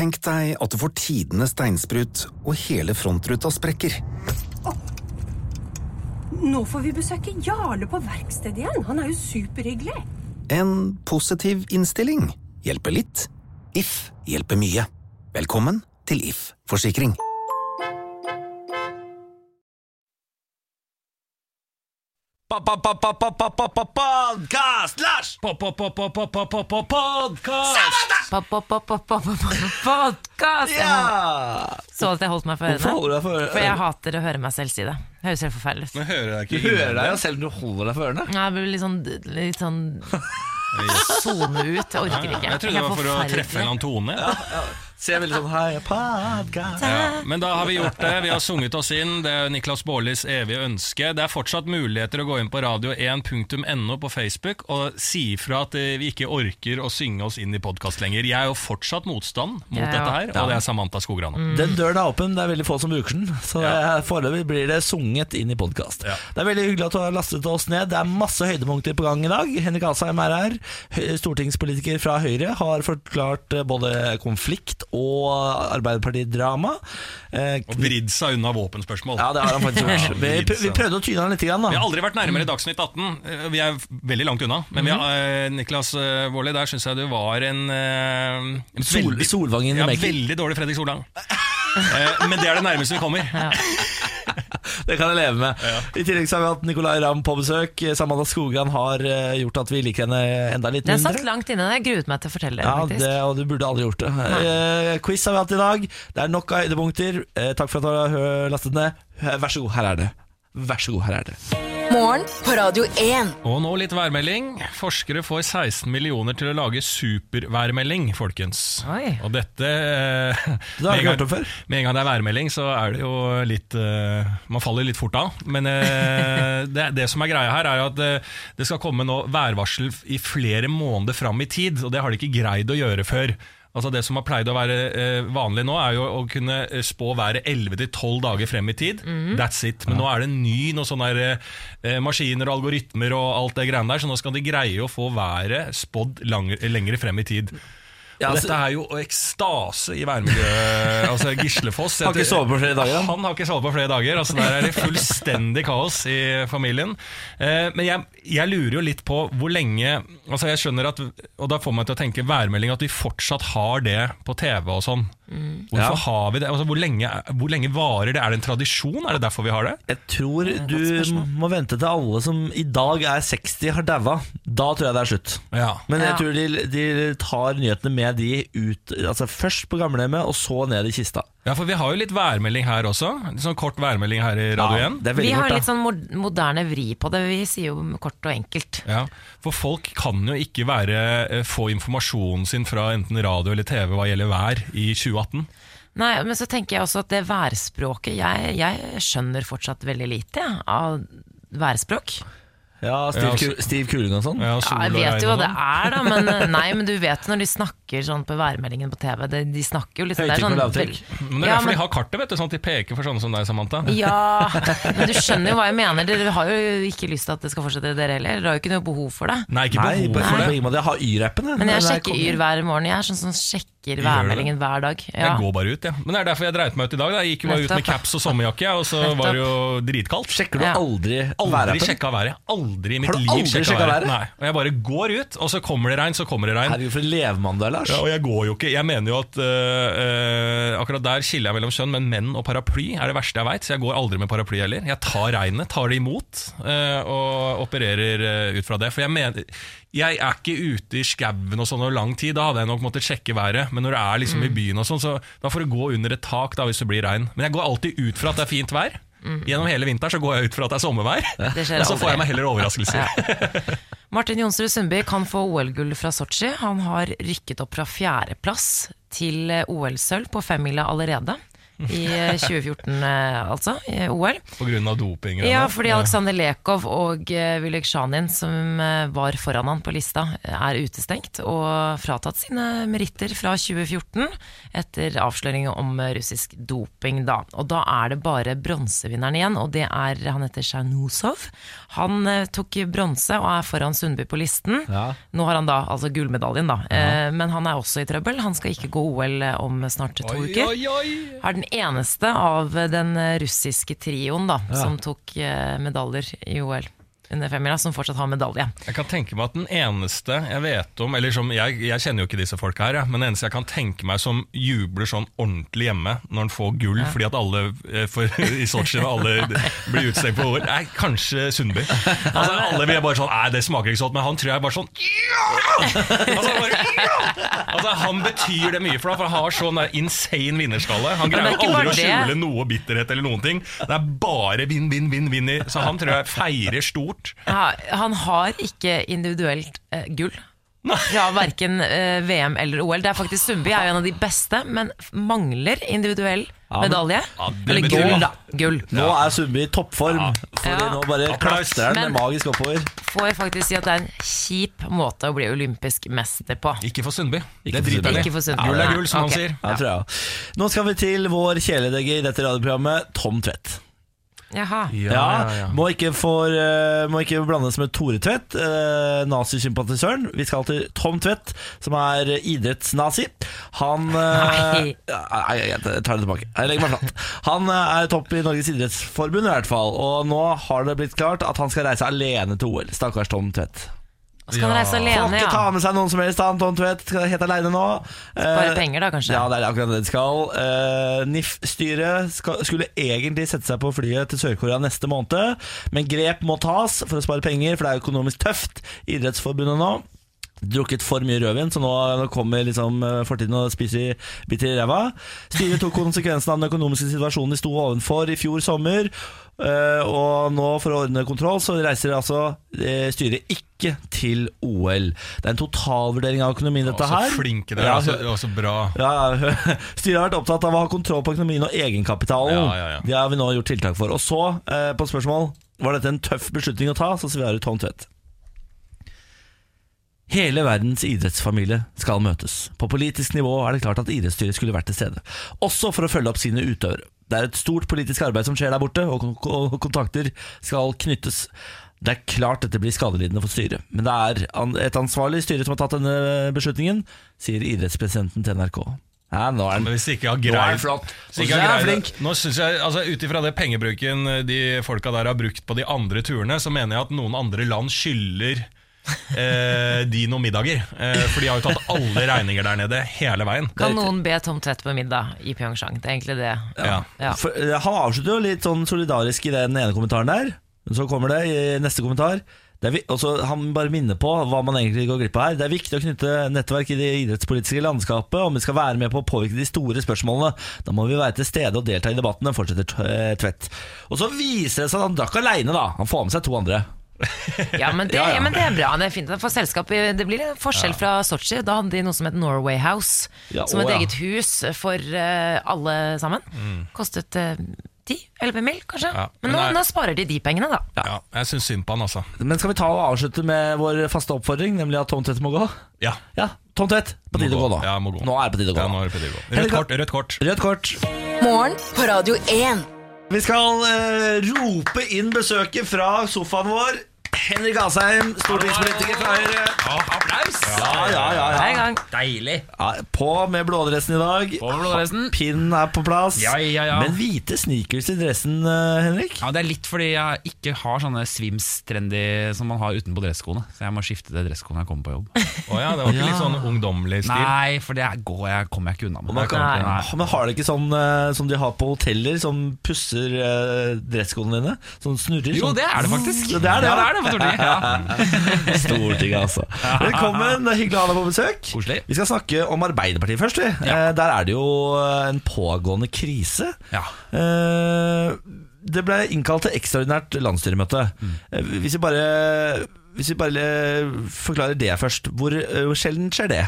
Tenk deg at du får tidenes steinsprut, og hele frontruta sprekker. Nå får vi besøke Jarle på verkstedet igjen. Han er jo superhyggelig. En positiv innstilling hjelper litt. If hjelper mye. Velkommen til If forsikring. Podkast, Lars! Podkast! Så at jeg holdt meg for ørene. for jeg hater å høre meg selv si det. Det høres helt forferdelig ut. Du hører deg jo selv når du holder deg for ørene. Jeg blir litt sånn, litt sånn Sone ut. Jeg orker ikke. Jeg trodde det var for å er treffe en eller annen tone. Ser veldig sånn Hei, podcast. Ja, men da har vi gjort det. Vi har sunget oss inn. Det er Niklas Baarlis evige ønske. Det er fortsatt muligheter å gå inn på radio1.no på Facebook og si ifra at eh, vi ikke orker å synge oss inn i podkast lenger. Jeg er jo fortsatt motstand mot Ja, ja. dette her, og det er Samantha Skogran. Den døren er åpen, det er veldig få som bruker den. Så det foreløpig blir det sunget inn i podkast. Ja. Det er veldig hyggelig at du har lastet oss ned. Det er masse høydepunkter på gang i dag. Henrik Asheim er her. Stortingspolitiker fra Høyre har forklart eh, både konflikt og Arbeiderpartidrama. Eh, Og vridd seg unna våpenspørsmål. Ja, det har han faktisk gjort. Vi, vi prøvde å tyne han litt. Grann, Vi har aldri vært nærmere Dagsnytt 18. Eh, Vi er veldig langt unna. Men vi har, eh, Niklas eh, der syns jeg du var en, en Sol, veldig- Solvangen ja, veldig dårlig Fredrik Solang. Eh, men det er det nærmeste vi kommer. Det kan jeg leve med. I tillegg så har vi hatt Nicolay Ramm på besøk. Samanda Skogran har eh, gjort at vi liker henne enda litt Det er satt langt inne. Jeg gruet meg til å fortelle det. Ja, det, og du burde aldri gjort det. Eh, quiz har vi hatt i dag. Det er nok av høydepunkter. Eh, takk for at du har lastet ned. Vær så god, her er det. Vær så god, her er det. Morgen på Radio 1. Og nå litt værmelding. Forskere får 16 millioner til å lage superværmelding, folkens. Oi. Og dette eh, Det har jeg ikke hørt om før. Med en gang det er værmelding, så er det jo litt eh, Man faller litt fort av. Men eh, det, det som er greia her, er jo at eh, det skal komme nå værvarsel i flere måneder fram i tid. Og det har de ikke greid å gjøre før. Altså Det som har pleid å være eh, vanlig nå, er jo å kunne eh, spå været 11-12 dager frem i tid. That's it. Men nå er det ny noen sånne der, eh, maskiner og algoritmer og alt det greiene der, så nå skal de greie å få været spådd lengre lenger frem i tid. Ja, altså- dette er jo ekstase i værmiljøet. altså Gislefoss Har ikke sovet på flere dager, han. Har ikke sovet på flere dager. Altså Der er det fullstendig kaos i familien. Eh, men jeg, jeg lurer jo litt på hvor lenge Altså jeg skjønner at Og da får meg til å tenke værmelding at vi fortsatt har det på TV og sånn. Hvorfor Ja. har vi det? Altså, hvor, lenge, hvor lenge varer det? Er det en tradisjon? Er det derfor vi har det? Jeg tror du må vente til alle som i dag er 60 har daua. Da tror jeg det er slutt. Ja. Men jeg Ja. tror de, de tar nyhetene med de ut Altså Først på gamlehjemmet, og så ned i kista. Ja, for vi har jo litt værmelding her også. Litt sånn kort værmelding her i Radio 1. det er Vi har kort, litt sånn moderne vri på det. Vi sier jo kort og enkelt. Ja, For folk kan jo ikke være, eh, få informasjonen sin fra enten radio eller TV hva gjelder vær i 2018. Nei, men så tenker jeg også at det værspråket Jeg, jeg skjønner fortsatt veldig lite ja, av værspråk. Ja, Steve, Ja, altså- Steve Kuling og sånn. Ja, Ja, jeg vet jo hva det sånn. er, da, men nei, men du vet når de snakker sånn på værmeldingen på TV. De, de snakker jo liksom det sånn, Høytrykk og sånn, lavtrykk. Men det er Ja, derfor men- de har kartet, vet du, sånn at de peker for sånne som deg, Samantha. Ja, men du skjønner jo hva jeg mener. Dere har jo ikke lyst til at det skal fortsette, dere heller. Dere har jo ikke noe behov for det. Nei, ikke behov nei, for det. Jeg har Y-rappen. Men jeg er sjekker. Yr hver morgen. Jeg er sånn som sjekker Du værmeldingen hver dag. Ja. Jeg går bare ut, jeg. Men det er derfor jeg dreit meg ut i dag. Da. Jeg gikk jo bare ut med caps og sommerjakke, og så var det jo dritkaldt. Sjekker du Ja. aldri Aldri værappen? sjekka været. Aldri i mitt Har du liv aldri sjekka været. været? Nei. Og jeg bare går ut, og så kommer det regn, så kommer det regn. Herregud, for en levemann du er, Lars. Ja, og jeg går jo ikke Jeg mener jo at øh, øh, Akkurat der skiller jeg mellom kjønn, men menn og paraply er det verste jeg veit. Så jeg går aldri med paraply heller. Jeg tar regnet, tar det imot, øh, og opererer øh, ut fra det. For jeg mener Jeg er ikke ute i skauen og sånn over lang tid. Da hadde jeg nok måttet sjekke været. Men når du er liksom i byen og sånn, så da får du gå under et tak da hvis det blir regn. Men jeg går alltid ut fra at det er fint vær. Gjennom hele vinteren så går jeg ut fra at det er sommervær. Og så får jeg meg heller overraskelser. Martin Jonsrud Sundby kan få OL-gull fra Sotsji. Han har rykket opp fra fjerdeplass til eh, OL-sølv på femmila allerede. I eh, 2014, eh, altså, i OL. Av doping? Ja, fordi Aleksandr Lekov og Vilek Sjanin, som eh, var foran han på lista, er utestengt og fratatt sine meritter fra 2014 etter avsløringer om eh, russisk doping. Da. Og da er det bare bronsevinneren igjen, og det er han heter Sjanusov. Han eh, tok bronse og er foran Sundby på listen. Ja. Nå har han da altså gullmedaljen, da. Eh, men han er også i trøbbel. Han skal ikke gå OL om snart to Oi, uker. oi, oi! Har den eneste av den russiske trioen da, som tok eh, medaljer i OL under femmila, som fortsatt har medalje. Jeg kan tenke meg at den eneste jeg vet om Eller som, jeg, jeg kjenner jo ikke disse folka her, men den eneste jeg kan tenke meg som jubler sånn ordentlig hjemme når han får gull fordi at alle eh, for, i Sotsji alle blir utestengt på OL, er kanskje Sundby. Altså, alle blir bare sånn Nei, det smaker ikke sånn, men han tror jeg bare sånn ja! altså, bare, ja! altså, Han betyr det mye for deg, for han har sånn der insane vinnerskalle. Han er greier aldri å skjule noe bitterhet eller noen ting. Det er bare vinn, vinn, vinn, vinn. i- Så han tror jeg feirer stort. Ja, han har ikke individuelt eh, gull. Fra verken eh, VM eller OL. Det er faktisk Sundby er jo en av de beste, men mangler individuell men- medalje. Ja, det eller gull, da. Gull. Nå er Sundby i toppform, Fordi Ja. nå bare klaster den han Men- magisk oppover. Får jeg faktisk si at det er en kjip måte å bli olympisk mester på. Ikke for Sundby. Det for driter Sundby. han i. Ikke for Sundby. Gull er gull, som ok. han sier. Ja, tror jeg. Nå skal vi til vår kjæledegge i dette radioprogrammet, Tom Tvedt. Jaha. Ja, Må, ikke for, eh, må ikke blandes med Tore Tvedt, uh, nazisympatisøren. Vi skal til Tom Tvedt, som er idrettsnazi. Han eh, Nei. ja, Nei, jeg, jeg tar det tilbake. Jeg legger meg flat. Han er topp i Norges idrettsforbund, i hvert fall. Og nå har det blitt klart at han skal reise alene til OL. Stakkars Tom Tvedt. Skal han reise Får alene, ikke ta med seg noen som helst. Tom Tvedt skal helt alene nå. Spare penger, da, kanskje? ja, det er akkurat det de skal. Eh, NIF-styret skulle egentlig sette seg på flyet til Sør-Korea neste måned, men grep må tas for å spare penger, for det er økonomisk tøft i Idrettsforbundet nå. Drukket for mye rødvin, så nå, nå kommer liksom eh, fortiden og spiser biter i ræva. Styret tok konsekvensen av den økonomiske situasjonen de sto ovenfor i fjor sommer. eh, og nå, for å ordne kontroll, så reiser altså eh, styret ikke til OL. Det er en totalvurdering av økonomien, dette her. så flinke dere Ja, er. og så bra. ja, ja. Styret har vært opptatt av å ha kontroll på økonomien og egenkapitalen. Ja, ja, ja. Det har vi nå gjort tiltak for. Og så, på spørsmål Var dette en tøff beslutning å ta, så svarer Tom Tvedt. Hele verdens idrettsfamilie skal møtes. På politisk nivå er det klart at idrettsstyret skulle vært til stede. Også for å følge opp sine utøvere. Det er et stort politisk arbeid som skjer der borte, og kontakter skal knyttes. Det er klart dette blir skadelidende for styret, men det er et ansvarlig styre som har tatt denne beslutningen, sier idrettspresidenten til NRK. Ja, nå er den hvis ikke har greid. Nå synes jeg, altså Ut ifra det pengebruken eh, de folka der har brukt på de andre turene, så mener jeg at noen andre land skylder eh, de noen middager. Eh, for de har jo tatt alle regninger der nede hele veien. Kan noen be Tom Tvedt på middag i Pyeongchang? Det er egentlig det. Ja. Ja. For, eh, han avslutter jo litt sånn solidarisk i den ene kommentaren der. Men så kommer det i neste kommentar. Det er, vi- og så Han bare minner på hva man egentlig går glipp av her. Det er viktig å knytte nettverk i det idrettspolitiske landskapet om vi skal være med på å påvirke de store spørsmålene. Da må vi være til stede og delta i debattene, fortsetter eh, Tvedt. Og så viser det seg at han drakk aleine, da. Han får med seg to andre. Ja, men det, Ja, ja. ja, men det er bra. Det er fint for selskap Det blir en forskjell fra Sotsji. Da hadde de noe som het Norway House. Ja, som å, et ja. eget hus for uh, alle sammen. Kostet uh, 10-11 mil, kanskje. Ja, men men nå, det er- nå sparer de de pengene, da. Ja, jeg syns synd på han, altså. Men skal vi ta og avslutte med vår faste oppfordring, nemlig at Tom Tvedt må gå? Ja, Ja, Tom Tvedt, på tide å gå. da. Ja, må gå. Nå er det på tide å gå. ja nå er det på tide å gå. Rødt kort. Rødt kort. Rødt kort. Morgen på Radio 1. Vi skal uh, rope inn besøket fra sofaen vår. Henrik Asheim, stortingspolitiker fra Høyre. applaus! Ja, ja, ja, ja. En gang. Deilig. ja På med blådressen i dag. På med blådressen. Pinnen er på plass. Ja, ja, ja. Men hvite sneakers i dressen, eh, Henrik? Ja, Det er litt fordi jeg ikke har sånne swims-trendy som man har utenpå dresskoene. Så jeg må skifte til dresskoene jeg kommer på jobb. Oh, ja, det var ikke litt sånn ungdommelig stil? Nei, for det går jeg, kommer jeg ikke unna med. Man kan, Nei. Nei. men Har det ikke sånn eh, som de har på hoteller, som pusser uh, dresskoene dine? Sånn snurrer? Jo, sånn. det er det faktisk. Det er det, ja, ja. det er det Stortinget. Ja. Stortinget, altså. Velkommen, det er hyggelig å ha deg på besøk. Koselig. Vi skal snakke om Arbeiderpartiet først. Vi. Ja. Der er det jo eh, en pågående krise. Ja. Eh, Det ble innkalt til ekstraordinært landsstyremøte. Eh, Hvis vi bare hvis vi bare forklarer det først, eh, hvor sjelden skjer det?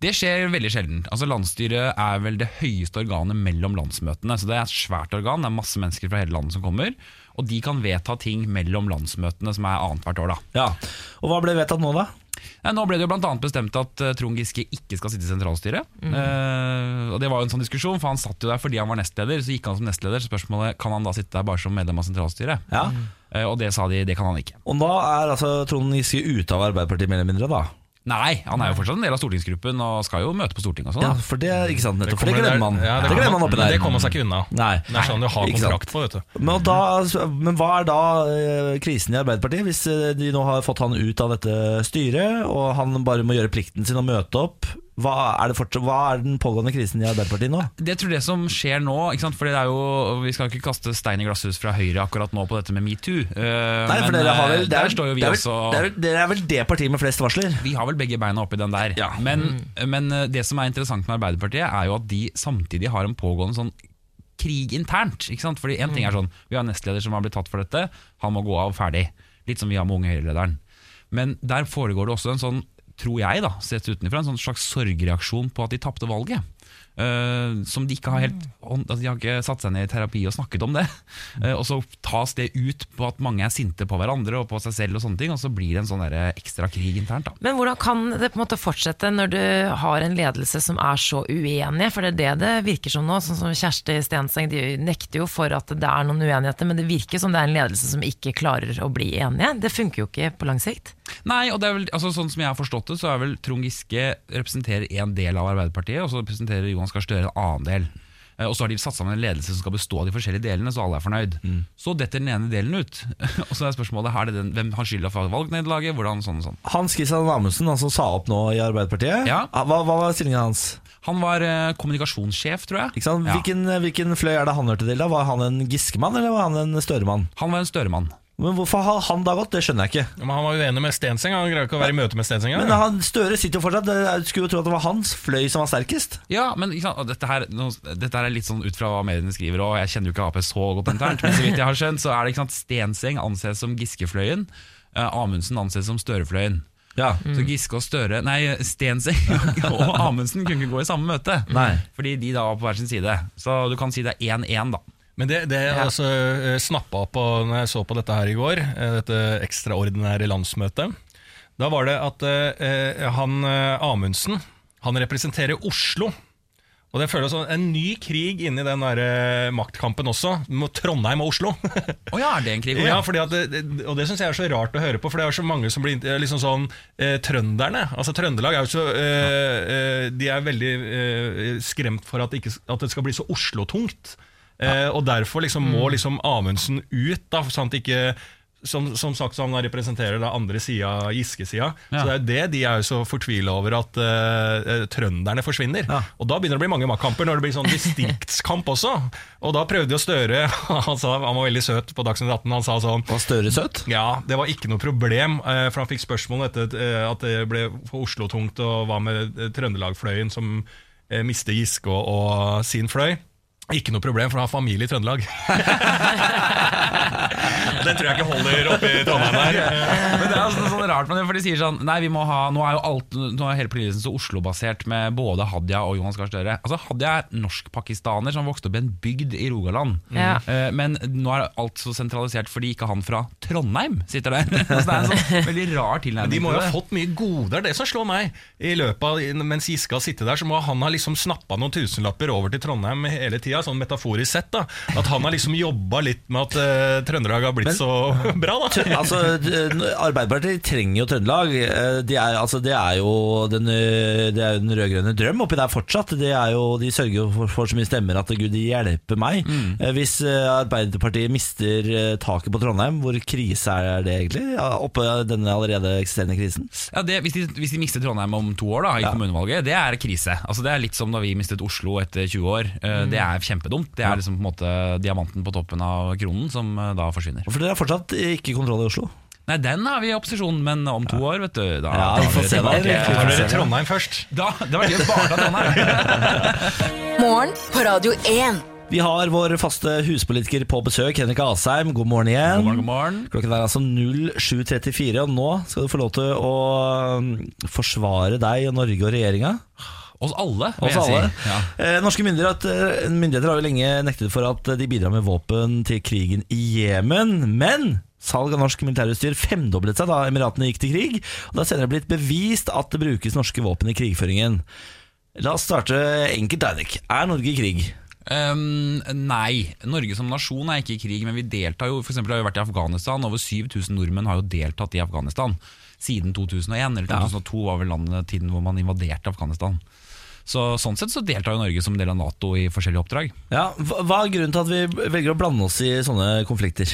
Det skjer veldig sjelden. Altså Landsstyret er vel det høyeste organet mellom landsmøtene. Så Det er et svært organ, det er masse mennesker fra hele landet som kommer. Og de kan vedta ting mellom landsmøtene, som er annethvert år. da Ja. Og hva ble vedtatt nå, da? Nå ble det jo blant annet bestemt at eh, Trond Giske ikke skal sitte i sentralstyret. Eh, og Det var jo en sånn diskusjon, for han satt jo der fordi han var nestleder. Så gikk han som nestleder, så spørsmålet kan han da sitte der bare som medlem av sentralstyret. Ja. Eh, og det sa de, det kan han ikke. Og da er altså Trond Giske ute av Arbeiderpartiet, mer eller mindre, da? Nei, han er jo fortsatt en del av stortingsgruppen og skal jo møte på Stortinget og sånn. Ja, da. for det, ikke sant, nettopp, for det glemmer man. Ja, det glemmer man oppi der. Det kommer man seg ikke unna. Nei. Det er sånn du har Ikke sant. kontrakt på, vet du. Men, da, altså, men hva er da eh, krisen i Arbeiderpartiet, hvis eh, de nå har fått han ut av dette styret, og han bare må gjøre plikten sin og møte opp? Hva er, det fortsatt, hva er den pågående krisen i Arbeiderpartiet nå? Det tror jeg det som skjer nå ikke sant? Fordi det er jo, Vi skal ikke kaste stein i glasshus fra Høyre akkurat nå på dette med metoo. Uh, Nei, for men, dere har vel, eh, der er, står jo vi det er, også er, Dere er vel det partiet med flest varsler? Vi har vel begge beina oppi den der. Ja. Men, men eh, det som er interessant med Arbeiderpartiet, er jo at de samtidig har en pågående sånn krig internt. Ikke sant? Fordi en ting er sånn Vi har en nestleder som har blitt tatt for dette, han må gå av ferdig. Litt som vi har med Unge Høyre-lederen. Men der foregår det også en sånn, tror jeg, da, sett utenfra, en sånn slags sorgreaksjon på at de tapte valget. Uh, som de ikke har helt altså De har ikke satt seg ned i terapi og snakket om det. Uh, og så tas det ut på at mange er sinte på hverandre og på seg selv, og sånne ting Og så blir det en sånn ekstra krig internt. da Men hvordan kan det på en måte fortsette når du har en ledelse som er så uenige? For det er det det virker som nå. Sånn som Kjersti Stenseng de nekter jo for at det er noen uenigheter, men det virker som det er en ledelse som ikke klarer å bli enige. Det funker jo ikke på lang sikt. Nei, og det er vel, altså Sånn som jeg har forstått det, så er vel Trond Giske representerer en del av Arbeiderpartiet, og så representerer Johan Gahr Støre en annen del. Eh, Og så har de satt sammen en ledelse som skal bestå av de forskjellige delene, så alle er fornøyd. Så detter den ene delen ut. og så er spørsmålet er det den, hvem har skylda for valgnederlaget, hvordan sånn og sånn. Hans Christian Amundsen, han som sa opp nå i Arbeiderpartiet, Ja. hva, hva var stillingen hans? Han var eh, kommunikasjonssjef, tror jeg. Ikke sant? Ja. Hvilken, hvilken fløy er det han hørte til? da? Var han en Giske-mann, eller var han en Støre-mann? Han var en Støre-mann. Men Hvorfor har han da gått? Det skjønner jeg ikke. Men han var uenig med Stenseng. Han greier ikke å være i møte med Stenseng. Men han, Støre sitter jo fortsatt. Jeg skulle jo tro at det var hans fløy som var sterkest. Ja, men ikke sant? dette, her, dette her er litt sånn ut fra hva mediene skriver, og jeg kjenner jo ikke Ap så godt internt, men så vidt jeg har skjønt, så er det ikke sant, Stenseng anses som Giskefløyen, eh, Amundsen anses som Størefløyen. Ja. Så Giske og Støre Nei, Stenseng og Amundsen kunne ikke gå i samme møte. Nei. Fordi de da var på hver sin side. Så du kan si det er 1-1, da. Men det, det jeg altså, eh, snappa på når jeg så på dette her i går, eh, dette ekstraordinære landsmøtet, da var det at eh, han eh, Amundsen han representerer Oslo. Og det føles som en ny krig inni den der maktkampen også, mot Trondheim og Oslo. oh ja, er det en krig? Ja, fordi at og det syns jeg er så rart å høre på, for det er så mange som blir liksom sånn eh, Trønderne. Altså Trøndelag er jo så eh, De er veldig skremt for at det, ikke, at det skal bli så Oslo-tungt. Eh, og derfor liksom må liksom Amundsen ut, da, sånn at ikke som, som sagt, så han representerer da andre sida, Giske-sida. Ja. Så det er jo det de er jo så fortvila over at eh, trønderne forsvinner. Ja. Og da begynner det å bli mange maktkamper, når det blir sånn distriktskamp også. Og da prøvde jo Støre Han, sa, han var veldig søt på Dagsnytt 18. Han sa sånn Var Støre søt? ja, det var ikke noe problem, uh, for han fikk spørsmål etter uh, at det ble for Oslo-tungt, og hva med Trøndelagfløyen som mister Giske og, og sin fløy. Ikke noe problem, for han har familie i Trøndelag. Den tror jeg ikke holder oppe i Trondheim her. Men det er altså sånn rart med det, for de sier sånn Nei, vi må ha Nå er jo alt Nå er hele politikken så Oslo-basert med både Hadia og Johan Gahr Støre. Altså, Hadia er norsk-pakistaner som vokste opp i en bygd i Rogaland. Ja. Eh, Men nå er alt så sentralisert fordi ikke han fra Trondheim sitter der. Så det er en sånn veldig rar Men de må jo ha fått mye goder, det som slår meg. I løpet av, Mens Giske har sittet der, så må han ha liksom snappa noen tusenlapper over til Trondheim hele tida, sånn metaforisk sett. da At han har liksom jobba litt med at uh, Trøndelag har blitt Men- så bra, da. altså, Arbeiderpartiet trenger jo Trøndelag. Eh, De er, altså, det er jo den, eh, det er den rød-grønne drøm oppi der fortsatt. De, jo, de sørger jo for, for så mye stemmer at gud hjelpe meg. Mm. Hvis eh, Arbeiderpartiet mister taket på Trondheim, hvor krise er det egentlig? Oppe denne allerede eksisterende krisen? Ja, det, hvis, de, hvis de mister Trondheim om to år da i Ja. kommunevalget, det er krise. Altså, det er litt som da vi mistet Oslo etter 20 år. Mm. Det er kjempedumt. Det er liksom på en måte diamanten på toppen av kronen som da forsvinner. For dere har fortsatt ikke kontroll i Oslo. Nei, den har vi i opposisjon, men om to år, vet du Da, Ja, da vi får det se da. blir da. Trondheim først? Da, det var gøy å bare ta Trondheim. Morgen på Radio 1. Vi har vår faste huspolitiker på besøk, Henrik Asheim. God morgen igjen. God morgen, god morgen. Klokken er altså 07.34, og nå skal du få lov til å um, forsvare deg og Norge og regjeringa. Oss alle, vil Oss jeg alle. si. Ja. Eh, norske myndigheter, myndigheter har jo lenge nektet for at de bidrar med våpen til krigen i Jemen. Men salg av norsk militærutstyr femdoblet seg da Emiratene gikk til krig. Og det har senere blitt bevist at det brukes norske våpen i krigføringen. La oss starte enkelt, Eirik. Er Norge i krig? Um, nei, Norge som nasjon er ikke i krig, men vi deltar jo For eksempel har vi vært i Afghanistan. Over 7000 nordmenn har jo deltatt i Afghanistan siden 2001. Eller 2002 var vel landet tiden hvor man invaderte Afghanistan. Så Sånn sett så deltar jo Norge som del av Nato i forskjellige oppdrag. Ja, hva er grunnen til at vi velger å blande oss i sånne konflikter?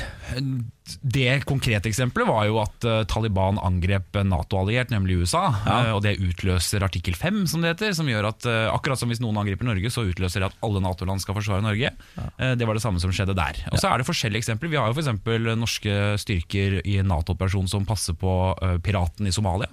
Det konkrete eksempelet var jo at eh, Taliban angrep Nato-alliert, nemlig USA. Ja. og det utløser artikkel 5, som det heter. Som gjør at eh, akkurat som hvis noen angriper Norge, så utløser det at alle Nato-land skal forsvare Norge. Ja. det var det samme som skjedde der. Og så er det forskjellige eksempler. Vi har jo f.eks. norske styrker i Nato-operasjon som passer på eh, piraten i Somalia.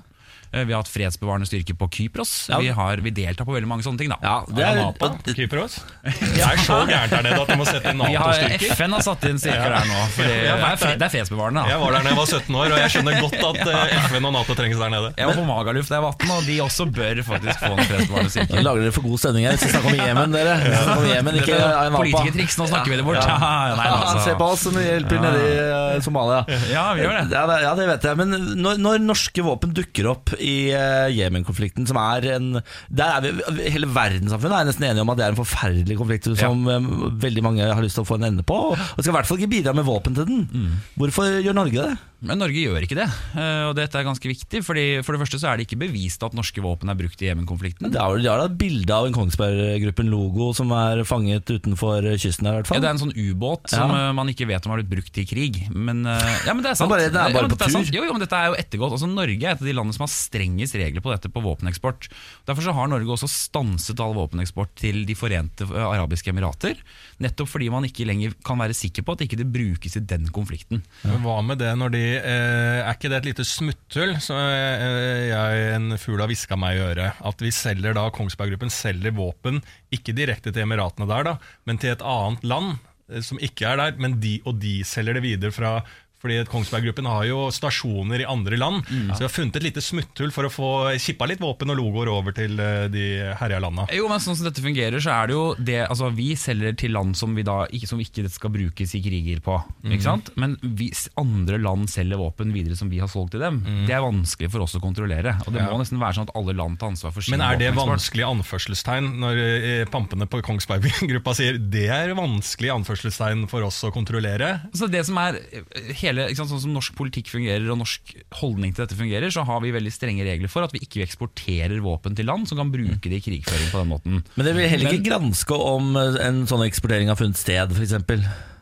Eh, vi har hatt fredsbevarende styrker på Kypros. Ja. Vi, har, vi deltar på veldig mange sånne ting, da. Ja, det Er Nato? Kypros? Det er så gærent er det at de må sette inn Nato-styrker. FN har satt inn styrker der nå. Fordi det, er fredsbevarende. Da. Jeg var der da jeg var 17 år, og jeg skjønner godt at eh, FN og Nato trengs der nede. Jeg var på Magaluf da jeg var 18, og de også bør faktisk få en fredsbevarende styrke lager dere for god stemning her. Vi skal snakke om Jemen, dere. Om Yemen, ikke Politikertriks, nå snakker vi det bort. Nei, altså. Se på oss som hjelper nede i eh, Somalia. Ja, vi gjør det. Det, ja, det vet jeg. Men når, når norske våpen dukker opp i uh, Jemen-konflikten, som er en der er vi, Hele verdenssamfunnet er nesten enige om at det er en forferdelig konflikt som ja. veldig mange har lyst til å få en ende på. Og skal i hvert fall ikke bidra med våpen til den. Mm. Hvorfor gjør Norge det? Men Norge gjør ikke det, eh, og dette er ganske viktig. Fordi For det første så er det ikke bevist at norske våpen er brukt i Jemen-konflikten. Det er, de har da et bilde av en Kongsberg-gruppen-logo som er fanget utenfor kysten her, i hvert fall. Ja, det er en sånn ubåt som Ja. eh, man ikke vet om har blitt brukt i krig. Men, eh, ja, men det er sant. Men bare- det er bare Ja, på er tur. sant. Jo, jo, men dette er jo ettergått. Altså, Norge er et av de landene som har strengest regler på dette på våpeneksport. Derfor så har Norge også stanset all våpeneksport til De forente arabiske emirater. Nettopp fordi man ikke lenger kan være sikker på at ikke det brukes i den konflikten. Men hva med det når de eh, Er ikke det et lite smutthull som eh, jeg en fugl har hviska meg i øret? At vi selger da Kongsberg Gruppen selger våpen, ikke direkte til Emiratene der, da, men til et annet land eh, som ikke er der, men de, og de selger det videre fra fordi Kongsberg Gruppen har jo stasjoner i andre land, så vi har funnet et lite smutthull for å få kippa litt våpen og logoer over til eh, de herja landa. Jo, men sånn som dette fungerer, så er det jo det Altså, vi selger til land som vi da ikke, som ikke skal brukes i kriger på. Mm. Ikke sant? Men hvis andre land selger våpen videre som vi har solgt til dem, det er vanskelig for oss å kontrollere. Og det. Ja. må nesten være sånn at alle land tar ansvar for sin Men er det vanskelig anførselstegn når eh, pampene på Kongsberg-gruppa sier det er vanskelig anførselstegn for oss å kontrollere? Så det som er eh, hele, sant, Sånn som norsk politikk fungerer og norsk holdning til dette fungerer, så har vi veldig strenge regler for at vi ikke eksporterer våpen til land som kan bruke det i krigføring på den måten. Men det vil heller ikke granske om eh, en sånn eksportering har funnet sted, f.eks.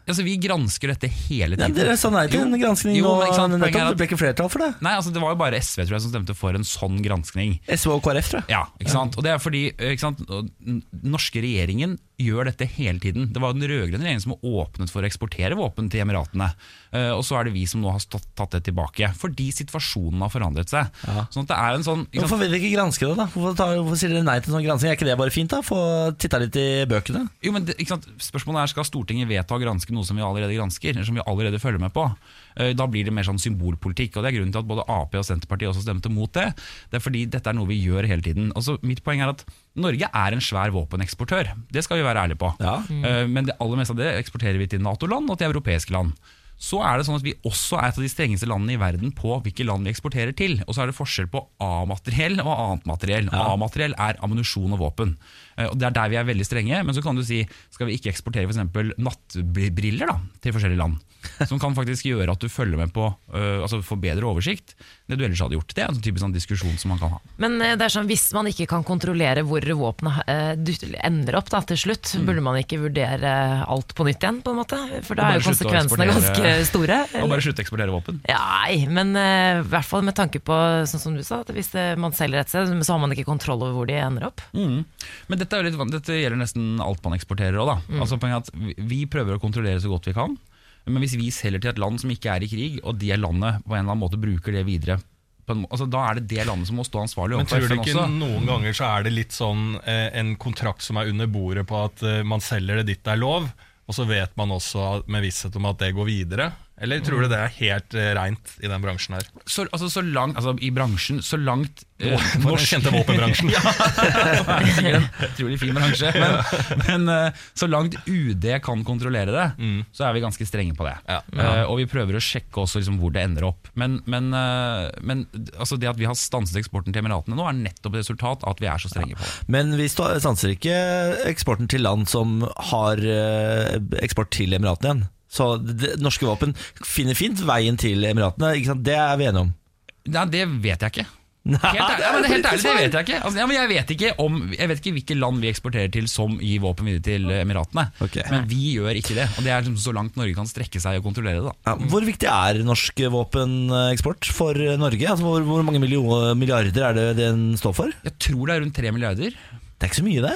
Altså, Vi gransker dette hele Ja, Det dere sa nei til en granskning, jo, jo, sant, nettopp, at- det ble ikke flertall for det. Nei, altså Det var jo bare SV tror jeg som stemte for en sånn granskning. SV og KrF, tror jeg. Ja, ikke sant? Og det er fordi eh, sant? norske regjeringen gjør dette hele tiden. Det var den rød-grønne regjeringen som åpnet for å eksportere våpen til Emiratene. Eh, Og så er det vi som nå har stått, tatt det tilbake. Fordi situasjonen har forandret seg. Sånn at det er en sånn? Hvorfor vil dere ikke granske det, da? Hvorfor, tar, hvorfor sier dere nei til en sånn gransking? Er ikke det bare fint, da? Få titta litt i bøkene? Jo, men det? Spørsmålet er Skal Stortinget vedta å granske noe som vi allerede gransker, eller som vi allerede følger med på? Eh, Da blir det mer sånn symbolpolitikk. og Det er grunnen til at både Ap og Senterpartiet også stemte mot det. Det er fordi dette er noe vi gjør hele tiden. Altså, mitt poeng er at Norge er en svær våpeneksportør. Det skal vi være ærlige på. Ja. Mm. Men det aller meste av det eksporterer vi til Nato-land og til europeiske land. Så er det sånn at Vi også er et av de strengeste landene i verden på hvilke land vi eksporterer til. Og så er det forskjell på A-materiell og annet materiell. A-materiell er ammunisjon og våpen. Eh, Og Det er der vi er veldig strenge. Men så kan du si skal vi ikke eksportere f.eks. nattbriller da, til forskjellige land? Som kan faktisk gjøre at du følger med på uh, Altså får bedre oversikt det du ellers hadde gjort. Det er en typisk sånn diskusjon som man kan ha. Men eh, det er sånn, hvis man ikke kan kontrollere hvor våpenet uh, ender opp da, til slutt, burde man ikke vurdere alt på nytt igjen, på en måte? For da er jo konsekvensene ganske store. Og bare slutte å eksportere våpen. Nei, men i hvert fall med tanke på, sånn som du sa, at hvis man selger et sted, så har man ikke kontroll over hvor de ender opp. Mm. Men dette, er litt, dette gjelder nesten alt man eksporterer òg, da. Altså, poenget er at vi- prøver å kontrollere så godt vi kan. Men hvis vi selger til et land som ikke er i krig, og det landet på en eller annen måte bruker det videre på en, altså, Da er det det landet som må stå ansvarlig Men tror du ikke også. noen ganger så er det litt sånn eh, en kontrakt som er under bordet på at eh, man selger det ditt det er lov, og så vet man også med visshet om at det går videre? Eller tror du det er helt uh, reint i den bransjen her? Så, altså, så langt, altså, I bransjen, så langt uh, Norsk, den kjente våpenbransjen. ja, det er en utrolig fin bransje. Men, men uh, så langt UD kan kontrollere det, så er vi ganske strenge på det. Ja. Uh, og vi prøver å sjekke også liksom hvor det ender opp. Men, men, eh, men altså det at vi har stanset eksporten til Emiratene nå, er nettopp et resultat av at vi er så strenge på det. Men vi sta- stanser ikke eksporten til land som har eh, eksport til Emiratene igjen. Så det, norske våpen finner fint veien til Emiratene, det er vi enige om. Nei, det vet jeg ikke. Helt ærlig, ja, helt ærlig, det vet jeg ikke. Altså, ja, men jeg, vet ikke om, jeg vet ikke hvilke land vi eksporterer til som gir våpen videre til Emiratene. Okay. Men vi gjør ikke det. Og det er liksom så langt Norge kan strekke seg og kontrollere det. Ja, hvor viktig er norsk våpeneksport for Norge? Altså, hvor, hvor mange milliarder er det den står for? Jeg tror det er rundt tre milliarder. Det er ikke så mye, det.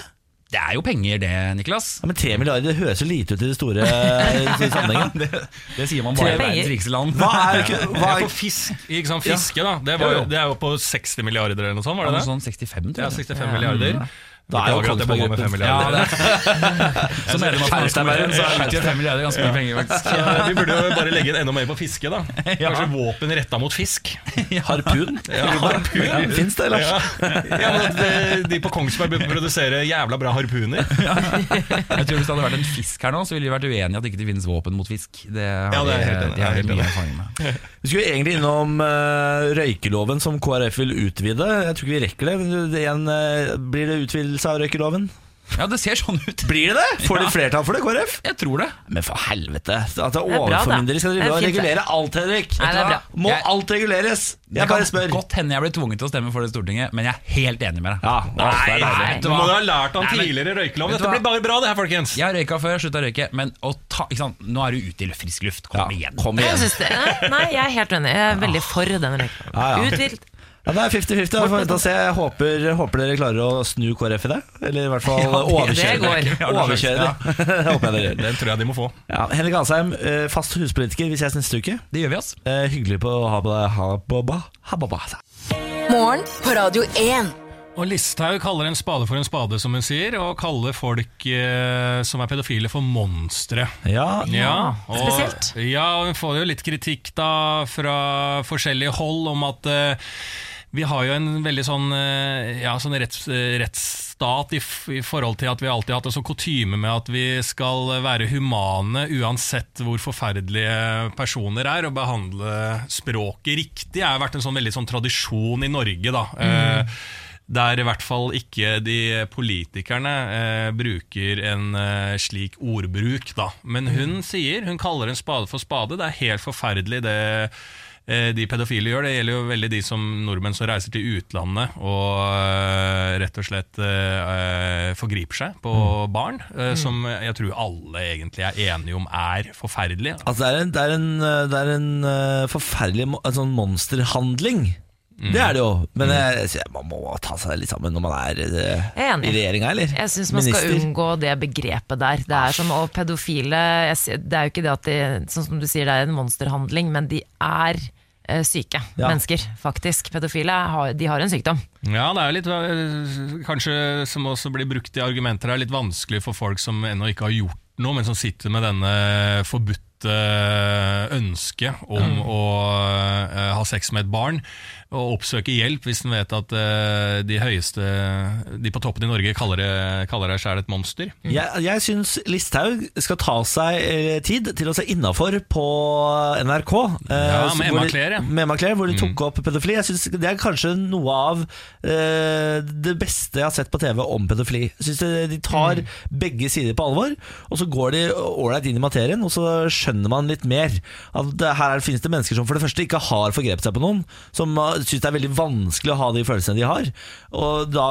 Det er jo penger, det, Niklas. Ja, men tre milliarder det høres jo lite ut i det store sammenhengen. det, det sier man bare i verdens rikeste land. Hva er, ikke- hva er Ja, fisk, ikke sant? Fiske, da. Det, var, Jo, det er jo på 60 milliarder eller noe sånt, var det det? sånn 65, tror jeg. Ja, jeg. 65 milliarder. Da er jo jeg med 5 Kongsberg Ja, milliarder. det Som medlem av Finansdebatten så utgjør 5 milliarder ganske mye penger, faktisk. Så vi burde jo bare legge inn enda mer på fiske, da. Kanskje våpen retta mot fisk. harpun? Ja, Fins det, Lars? Ja, men de- De på Kongsberg burde produsere jævla bra harpuner. Jeg tror Hvis det hadde vært en fisk her nå, så ville vi vært uenige at det ikke finnes våpen mot fisk. Det har Ja, det er vi- jeg enig. det har helt mye enig. erfaring med. Vi skulle egentlig innom eh, røykeloven som KrF vil utvide. Jeg tror ikke vi rekker det. Det igjen, eh, blir det utvidelse av røykeloven? Ja, det ser sånn ut. Blir det det? Får de flertall for det, KrF? Jeg tror det. Men for helvete! At det er overformyndere skal Det er drive og regulere alt, Henrik. Nei, det er bra. Må Jeg- alt reguleres? Det Jeg bare kan godt hende jeg blir tvunget til å stemme for det i Stortinget, men jeg er helt enig med deg. Ja, Nei, nei, nei. Du må jo ha lært av tidligere røykelov. Dette blir bare bra, det her, folkens. Jeg har røyka før, slutta å røyke, men å ta, ikke sant? nå er du ute i frisk luft. Kom Ja, igjen. kom igjen. Jeg det, nei, nei, jeg er helt enig. Jeg er veldig for den røykeloven. Ja, ja. Ja, det er 50-50. Vi får vente og se. Jeg håper, håper dere klarer å snu KrF i det. Eller i hvert fall Ja, overkjøre det det. Overkjøre det. Det håper jeg dere gjør. Den tror jeg de må få. Ja, Henrik Asheim, eh, fast huspolitiker. Vi ses neste uke. Det gjør vi, ass. Eh, Hyggelig på å ha på deg ha-ba-ba. Morgen på Radio 1. Og Listhaug kaller en spade for en spade, som hun sier, og kaller folk eh, som er pedofile for monstre. Ja, Ja, og, spesielt. Ja, og hun får jo litt kritikk da fra forskjellige hold om at eh, vi har jo en veldig sånn, eh, ja, sånn retts, eh, rettsstat i, i forhold til at vi alltid har hatt en sånn kutyme med at vi skal være humane uansett hvor forferdelige personer er, og behandle språket riktig. Det har vært en sånn veldig sånn tradisjon i Norge, da. Eh, der i hvert fall ikke de politikerne eh, bruker en eh, slik ordbruk, da. Men hun sier, hun kaller en spade for spade. Det er helt forferdelig det de pedofile gjør. Det gjelder jo veldig de som nordmenn som reiser til utlandet og eh, rett og slett eh, eh, forgriper seg på barn. eh, Som jeg tror alle egentlig er enige om er forferdelig. Altså det er en, det er en, eh, det er en eh, forferdelig en sånn monsterhandling. Det er det jo, men jeg, jeg, man må ta seg litt sammen når man er eh, enig. i regjeringa, eller? Jeg syns man skal unngå det begrepet der. Det er som å pedofile jeg, Det er jo ikke det at de, sånn som du sier, det er en monsterhandling, men de er eh, syke Ja. mennesker, faktisk. Pedofile har, de har en sykdom. Ja, det er jo litt øh, Kanskje som også blir brukt i argumenter, er litt vanskelig for folk som ennå ikke har gjort noe, men som sitter med denne forbudte ønsket om å øh, ha sex med et barn, og oppsøke hjelp hvis en vet at uh, de høyeste De på toppen i Norge kaller, det, kaller deg sjæl et monster. Jeg, jeg syns Listhaug skal ta seg eh, tid til å se innafor på NRK. Uh, Ja, med Emma Claire, ja. Med Emma Claire, hvor de tok opp pedofili. Jeg synes Det er kanskje noe av uh, det beste jeg har sett på TV om pedofili. Jeg synes det- De tar begge sider på alvor, og så går de ålreit inn i materien, og så skjønner man litt mer. At det, her er- finnes det mennesker som for det første ikke har forgrepet seg på noen, som syns det er veldig vanskelig å ha de følelsene de har. Og da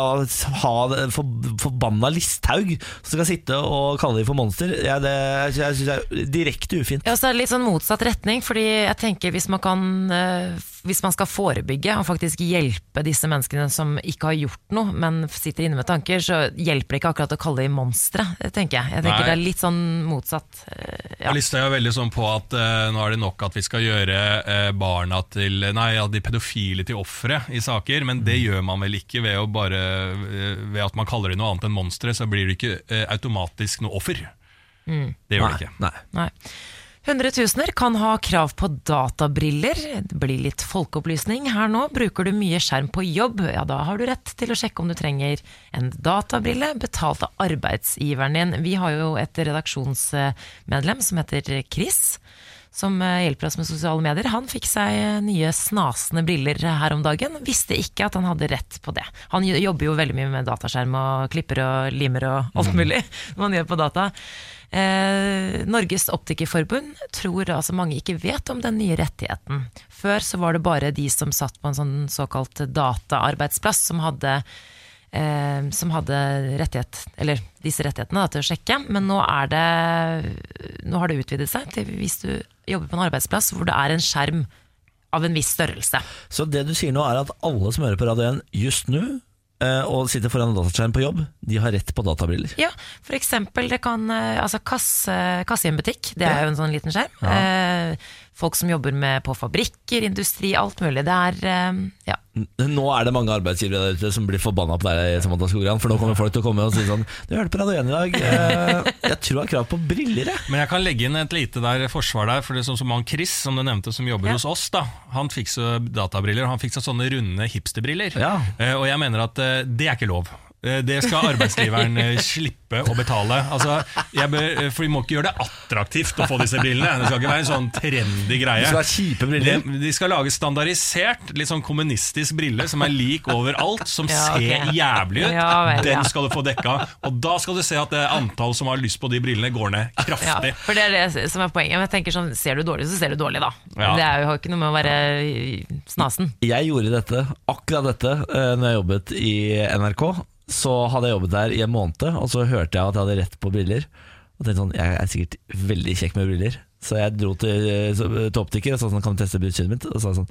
ha for, forbanna Listhaug som skal sitte og kalle de for monster, ja, det jeg synes det er direkte ufint. Ja, så er det litt sånn motsatt retning, fordi jeg tenker hvis man kan eh, hvis man skal forebygge og faktisk hjelpe disse menneskene som ikke har gjort noe, men sitter inne med tanker, så hjelper det ikke akkurat å kalle dem monstre, tenker jeg. Jeg tenker Nei. Det er litt sånn motsatt. eh, Ja. Listhaug er veldig sånn på at uh, nå er det nok at vi skal gjøre uh, barna til Nei, ja, de pedofile til ofre i saker, men det gjør man vel ikke ved, bare, uh, ved at man kaller dem noe annet enn monstre, så blir det ikke automatisk noe offer. Det gjør det ikke. Nei. Nei. Hundretusener kan ha krav på databriller. Det blir litt folkeopplysning her nå. Bruker du mye skjerm på jobb, ja da har du rett til å sjekke om du trenger en databrille betalt av arbeidsgiveren din. Vi har jo et redaksjonsmedlem som heter Chris. Som eh, hjelper oss med sosiale medier. Han fikk seg eh, nye snasende briller her om dagen. Visste ikke at han hadde rett på det. Han jobber jo veldig mye med dataskjerm og klipper og limer og alt mulig man gjør på data. Eh, Norges Optikerforbund tror altså mange ikke vet om den nye rettigheten. Før så var det bare de som satt på en sånn såkalt dataarbeidsplass som hadde, eh, som hadde rettighet, eller disse rettighetene da, til å sjekke. Men nå, er det, nå har det utvidet seg til hvis du jobber på en arbeidsplass hvor det er en skjerm av en viss størrelse. Så det du sier nå er at alle som hører på Radio 1 just nå, og sitter foran en dataskjerm på jobb, de har rett på databriller. Ja, for eksempel det kan eh, Altså kasse, kasse i en butikk, det er jo en sånn liten skjerm. Eh, folk som jobber med på fabrikker, industri, alt mulig. Det er eh, ja. Nå er det mange arbeidsgivere der ute som blir forbanna på deg, Samantha Skogran, for nå kommer folk til å komme og si sånn Du hørte på Radio 1 i dag. Eh, jeg tror jeg har krav på briller, jeg. Men jeg kan legge inn et lite der forsvar der, for det er sånn som han Chris, som du nevnte, som jobber Ja. hos oss, da. Han fikk så databriller, han fikk sånne runde hipsterbriller. Ja. Eh, og jeg mener at det er ikke lov. Eh, Det skal arbeidsgiveren eh, slippe å betale. Altså, jeg bør, eh, for Vi må ikke gjøre det attraktivt å få disse brillene. Det skal ikke være en sånn trendy greie. Det skal være kjipe briller. De, de skal lage standardisert, litt sånn kommunistisk brille som er lik overalt, som Ja, okay. ser jævlig ut. Ja vel, Den skal du få dekka. Og da skal du se at det antall som har lyst på de brillene, går ned ja, kraftig. for det er det som er poenget. Men jeg tenker sånn, Ser du dårlig, så ser du dårlig, da. Ja. Det er jo, ikke noe med å være snasen. Jeg gjorde dette, akkurat dette, når jeg jobbet i NRK. Så hadde jeg jobbet der i en måned, og så hørte jeg at jeg hadde rett på briller. Og tenkte sånn, jeg er sikkert veldig kjekk med briller. Så jeg dro til, til optiker og sa sånn, kan du teste synet mitt? Og så sa sånn,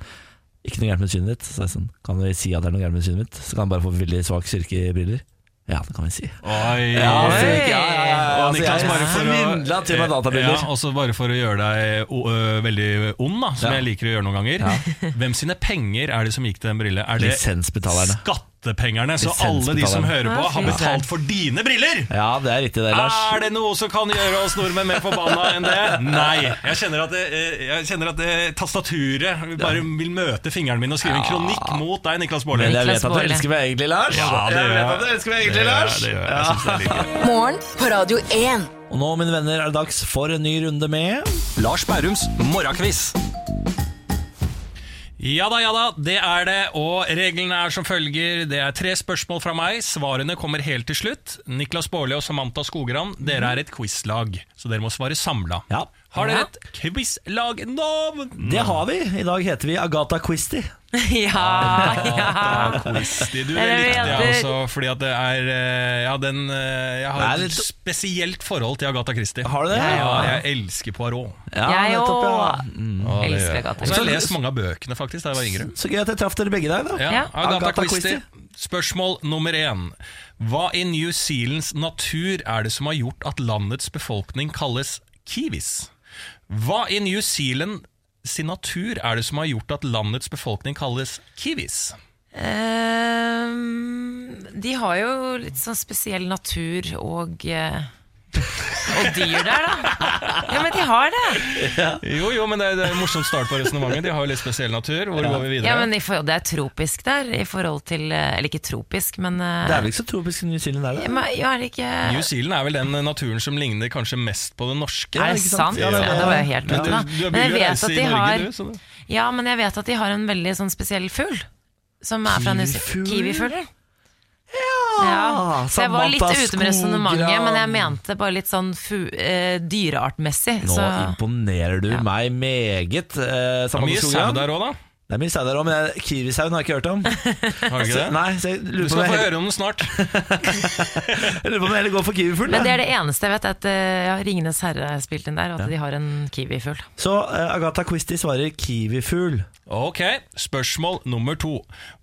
ikke noe gærent med synet ditt. Så jeg sånn, kan vi si at det er noe gærent med synet mitt? Så kan han bare få veldig svak styrke i briller. Ja, det kan vi si. Oi. Ja, så ja, ja, ja, Og altså, Niklas, bare for å-. Ja, også bare for å gjøre deg ø, veldig ond, da, som Ja. jeg liker å gjøre noen ganger. Hvem sine penger er det som gikk til den brille? Er det Lisensbetalerne. Skattepengene? Så alle de som hører på, har betalt for dine briller! Ja, det er riktig det, Lars. Er det noe som kan gjøre oss nordmenn mer forbanna enn det? Nei. Jeg kjenner at, det, eh, jeg kjenner at det, tastaturet bare vil møte fingeren min og skrive en kronikk mot deg, Niklas Baarli. Men jeg vet at du elsker meg egentlig, Lars. Ja, det jeg gjør vet jeg. at du elsker meg Det egentlig, gjør jeg, Lars. det gjør jeg. Jeg synes det er like. Morgen på Radio 1. Og nå, mine venner, er det dags for en ny runde med Lars Bærums morgenkviss. Ja da, ja da, det er det, og reglene er som følger. Det er tre spørsmål fra meg, svarene kommer helt til slutt. Niklas Baarli og Samantha Skogran, dere er et quizlag, så dere må svare samla. Ja. Har dere et quizlagnavn? Det har vi. I dag heter vi Agatha Christie. ja, ja. Quizty, du, likte jeg også, fordi at det er eh, Ja, den eh, Jeg har et litt- spesielt forhold til Agatha Christie. Har du det? Ja, jeg elsker Poirot. Ja, Jeg òg. Ja, Mm. Elsker. Agatha Og så har jeg Christie. lest mange av bøkene faktisk da jeg var yngre. Så gøy at jeg traff dere begge der, da. Ja, Ja. Agatha, Agatha Christie. Spørsmål nummer én. Hva i New Zealands natur er det som har gjort at landets befolkning kalles kiwis? Hva i New Zealand sin natur er det som har gjort at landets befolkning kalles kiwis? Um, de har jo litt sånn spesiell natur og eh, Og dyr der, da. Ja, men de har det. Jo, jo, men det er, det er en morsom start på resonnementet. De har jo litt spesiell natur. Hvor går vi videre? Ja, men i forhold, Det er tropisk der, i forhold til eh, Eller ikke tropisk, men eh, Det er vel ikke så tropisk i New Zealand, er det? men, ja, er det ikke New Zealand er vel den naturen som ligner kanskje mest på den norske. Er det ikke sant? sant? Ja, Ja, det det. det var jo helt Men ute, du, da. du Men jeg vet reise at i de Norge, har du. Så det. Ja, men jeg vet at de har en veldig sånn spesiell fugl. Som er fra Kiwifuglen? Kiwifugl? Kiwifugl. Ja, så jeg var litt ute med resonnementet, men jeg mente bare litt sånn fu eh, dyreartmessig. Nå Så imponerer du Ja. meg meget, eh, Det var mye sau der òg, da. Det er mye sau der òg, men kiwisauen har jeg ikke hørt om. Har du ikke det? Nei, så jeg Du lurer på skal om få jeg, høre om den snart. jeg lurer på om jeg heller går for kiwifugl. Men det er det eneste jeg vet, at eh, ja, Ringenes herre er spilt inn der, og at de har en kiwifugl. Så eh, Agatha Christie svarer kiwifugl. Ok, Spørsmål nummer to.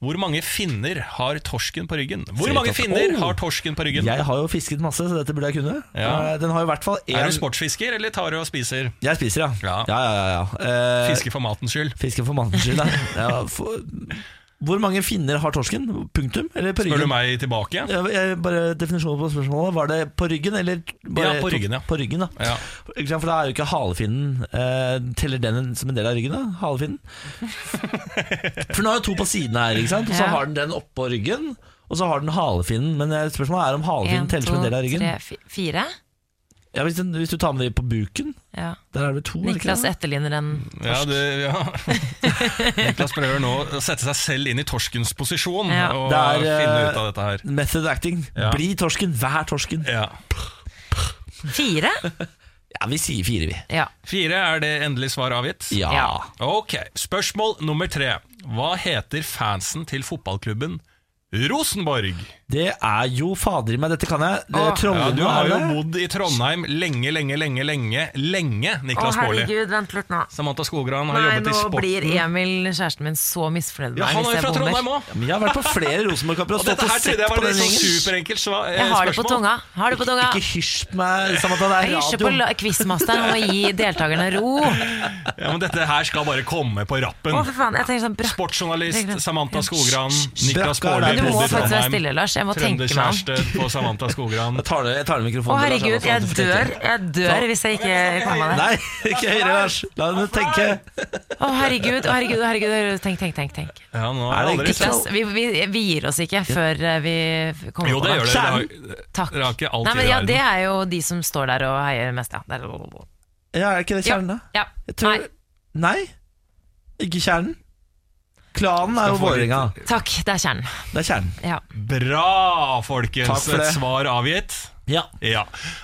Hvor mange finner har torsken på ryggen? Hvor mange finner Oh. har torsken på ryggen? Jeg har jo fisket masse, så dette burde jeg kunne. Ja. Eh, Den har i hvert fall én Er du sportsfisker, eller tar du og spiser? Jeg spiser, ja. Ja. ja, ja, ja, ja. Eh, Fisker for matens skyld. Fisker for mannens skyld, ja. Ja for, Hvor mange finner har torsken? Punktum? Eller på Spør du meg tilbake? Ja, jeg, bare Definisjonen på spørsmålet. Var det på ryggen, eller bare Ja, på ryggen, ja. På ryggen, da. Ja. For da er jo ikke halefinnen eh, Teller den som en del av ryggen, da? Halefinnen? For den har jo to på siden her, ikke sant? og så Ja. har den den oppå ryggen. Og så har den halefinnen, men eh, spørsmålet er om halefinnen teller som en del av ryggen. tre, fi- fire. Ja, hvis, den, hvis du tar med de på buken, Ja. der er det to? ikke Niklas det? etterligner en Ja, det, ja. Niklas prøver nå å sette seg selv inn i torskens posisjon Ja. og Det er, eh, finne ut av dette her. Method acting. Ja. Bli torsken, vær torsken. Ja. Fire? Ja, vi sier fire, vi. Ja. Fire er det endelig svar avgitt. Ja. Ja. Ok, Spørsmål nummer tre. Hva heter fansen til fotballklubben Rosenborg? Det er jo fader i meg, dette kan jeg. Det Åh. Ja, du har jo bodd i Trondheim lenge, lenge, lenge, lenge, lenge, Å Niklas Baarli. herregud, vent litt nå. Samantha Skogran har Nei, jobbet i nå sporten. blir Emil, kjæresten min, så misfornøyd med Ja, meg han hvis er jo jeg fra bommer. Trondheim òg! Jeg har vært på flere Rosenborg-kamper og Og stått dette og her sett trodde jeg på var den et sånn gjengen. superenkelt sva- eh, Jeg har det på spørsmål. tunga. Har det på tunga. Ikke hysj på meg, Samantha. Det Jeg er hysjer på radio. la- quizmasteren om å gi deltakerne ro. Ja, men Dette her skal bare komme på rappen. for faen. Jeg tenker sånn bra. Sportsjournalist Samantha Skogran, Niklas Brakka er Baarli, der. Du må bodde i faktisk være Trondheim. stille, Lars. Jeg må tenke meg om. Trønderkjæreste på Samantha Skogran. Jeg tar, jeg tar mikrofonen. Å herregud, jeg dør. Jeg dør hvis jeg ikke kommer meg det. Nei, ikke høyere, Lars. La henne tenke. Å herregud, å herregud, å herregud. Tenk, tenk, tenk. tenk. Ja, nå Er det aldri så... Vi, vi, vi gir oss ikke før eh, vi kommer Jo, på det Kjernen det. Dere Takk. dere har ikke ja, Det er jo de som står der og heier mest, ja. Er- Ja, er ikke det kjernen, da? Ja. Tror... Nei, Nei. Ikke kjernen. Klanen er jo Vålerenga. takk, det er kjernen. Det er kjernen. Ja. Bra, folkens! Takk for det. Et svar avgitt. Ja. Ja.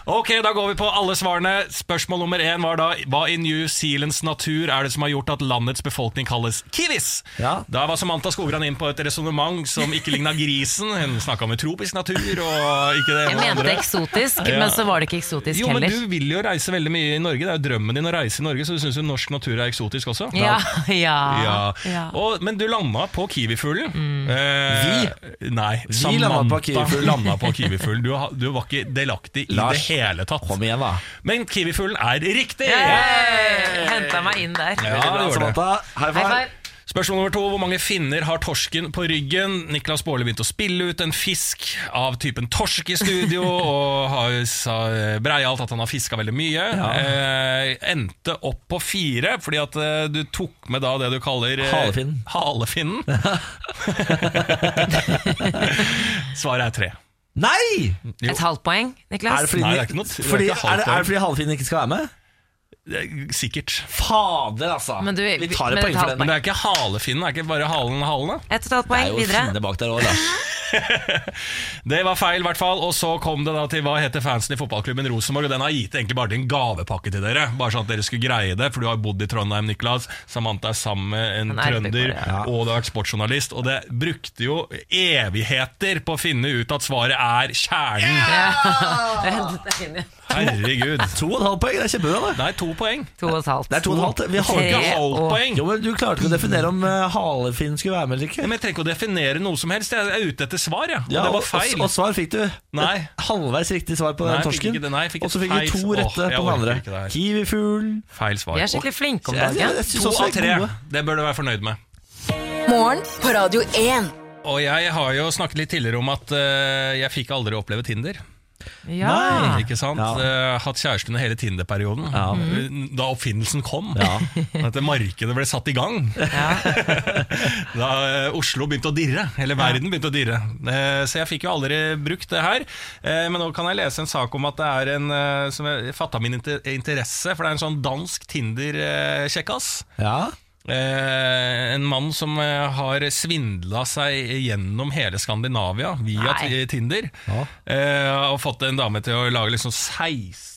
Ok, da går vi på alle svarene. Spørsmål nummer én var da hva i New Zealands natur er det som har gjort at landets befolkning kalles kiwis? Ja. Da var Samantha Skogran inn på et resonnement som ikke ligna grisen. Hun snakka om tropisk natur og ikke det Jeg mente andre. eksotisk, Ja. men så var det ikke eksotisk Jo, men du vil jo reise veldig mye i Norge. Det er jo drømmen din å reise i Norge, så du syns jo norsk natur er eksotisk også? Ja, ja, Ja. ja. Og, men du landa på kiwifuglen. Eh, Nei, Vi landet på Samantha landa på kiwifuglen. Du, du var ikke delaktig i Lars, det hele tatt. Kom igjen, da. Men kiwifuglen er riktig! Henta meg inn der. Ja, bra, det gjorde det. Samantha. High High five. Spørsmål nummer to. Hvor mange finner har torsken på ryggen? Niklas Baarli begynte å spille ut en fisk av typen torsk i studio, og har, sa breialt at han har fiska veldig mye. Eh, endte opp på fire, fordi at eh, du tok med da det du kaller eh, Halefinnen. Halefinnen. Svaret er tre. Nei! Jo. Et halvt poeng, Er Niklas. det fordi, Nei, det er ikke noe- det er fordi, ikke halvt er det, er det fordi halvfinnen ikke skal være med? Sikkert. Fader, altså. Men du- vi tar et poeng for den. Men det er ikke halefinnen, er ikke bare halen halen, halene. Et og et halvt poeng Det er jo finne bak der også, Lars. Det var feil, i hvert fall. Og så kom det da til hva heter fansen i fotballklubben Rosenborg. Og den har gitt egentlig bare til en gavepakke til dere. Bare sånn at dere skulle greie det. For du har bodd i Trondheim, Niklas. Samantha er sammen med en er trønder. Ja. Og du har vært sportsjournalist. Og det brukte jo evigheter på å finne ut at svaret er kjernen. I Herregud. To og et halvt poeng, det er kjempebra, det. Nei, to poeng. To og et halvt. Det er to og et halvt. Vi har ikke halvt poeng. Jo, men Du klarte ikke å definere om uh, halefinn skulle være med eller ikke. Men jeg trenger ikke å definere noe som helst. Jeg er ute etter svar, ja. Og Ja, det var feil. og, og svar fikk du. Nei. Et halvveis riktig svar på den Nei, jeg fikk ikke det. Nei, fikk og så fikk du to rette jeg på den andre. ikke det. Kiwifugl. Feil svar. Vi er skikkelig flinke om dagen. To av tre. Det bør du være fornøyd med. Morgen på Radio 1. Og jeg har jo snakket litt tidligere om at uh, jeg fikk aldri oppleve Tinder. Ja. Ikke sant? Ja. Eh, hatt kjæreste under hele Tinder-perioden. Ja. Eh, Da oppfinnelsen kom. Ja. At markedet ble satt i gang. da eh, Oslo begynte å dirre. Eller verden begynte å dirre. Eh, så jeg fikk jo aldri brukt det her. Eh, men nå kan jeg lese en sak om at det er en som fatta min interesse. For det er en sånn dansk Tinder-kjekkas. ja. Eh, en mann som eh, har svindla seg gjennom hele Skandinavia via Nei. t- Tinder. Eh, og fått en dame til å lage liksom 16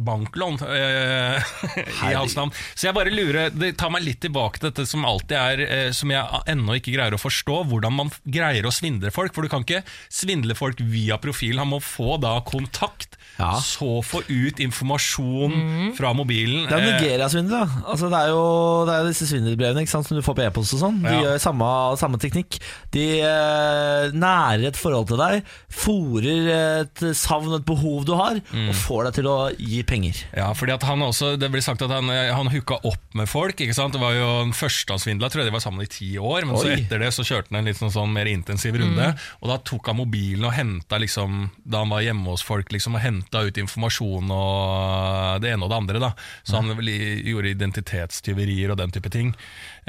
banklån eh, i hans navn. Så jeg bare lurer Det tar meg litt tilbake til dette som alltid er eh, Som jeg ennå ikke greier å forstå. Hvordan man f- greier å svindle folk. For du kan ikke svindle folk via profil. Han må få da kontakt, Ja. så få ut informasjon fra mobilen. Det er Eh, Nigeria-svindel, da. Altså, det er jo det er disse svindelbrevene ikke sant, som du får på e-post og sånn. De Ja. gjør samme, samme teknikk. De eh, nærer et forhold til deg, fòrer et savn, et behov du har, Mm. og får deg til å gi penger. Ja, fordi at han også, Det blir sagt at han, han hooka opp med folk. ikke sant? Det var jo den første han svindla. Tror jeg de var sammen i ti år. Men så Oi. etter det så kjørte han en litt sånn, sånn mer intensiv runde. Og da tok han mobilen og henta liksom, da han var hjemme hos folk, liksom, og henta ut informasjon og det ene og det andre. da. Så han vel i- gjorde identitetstyverier og den type ting.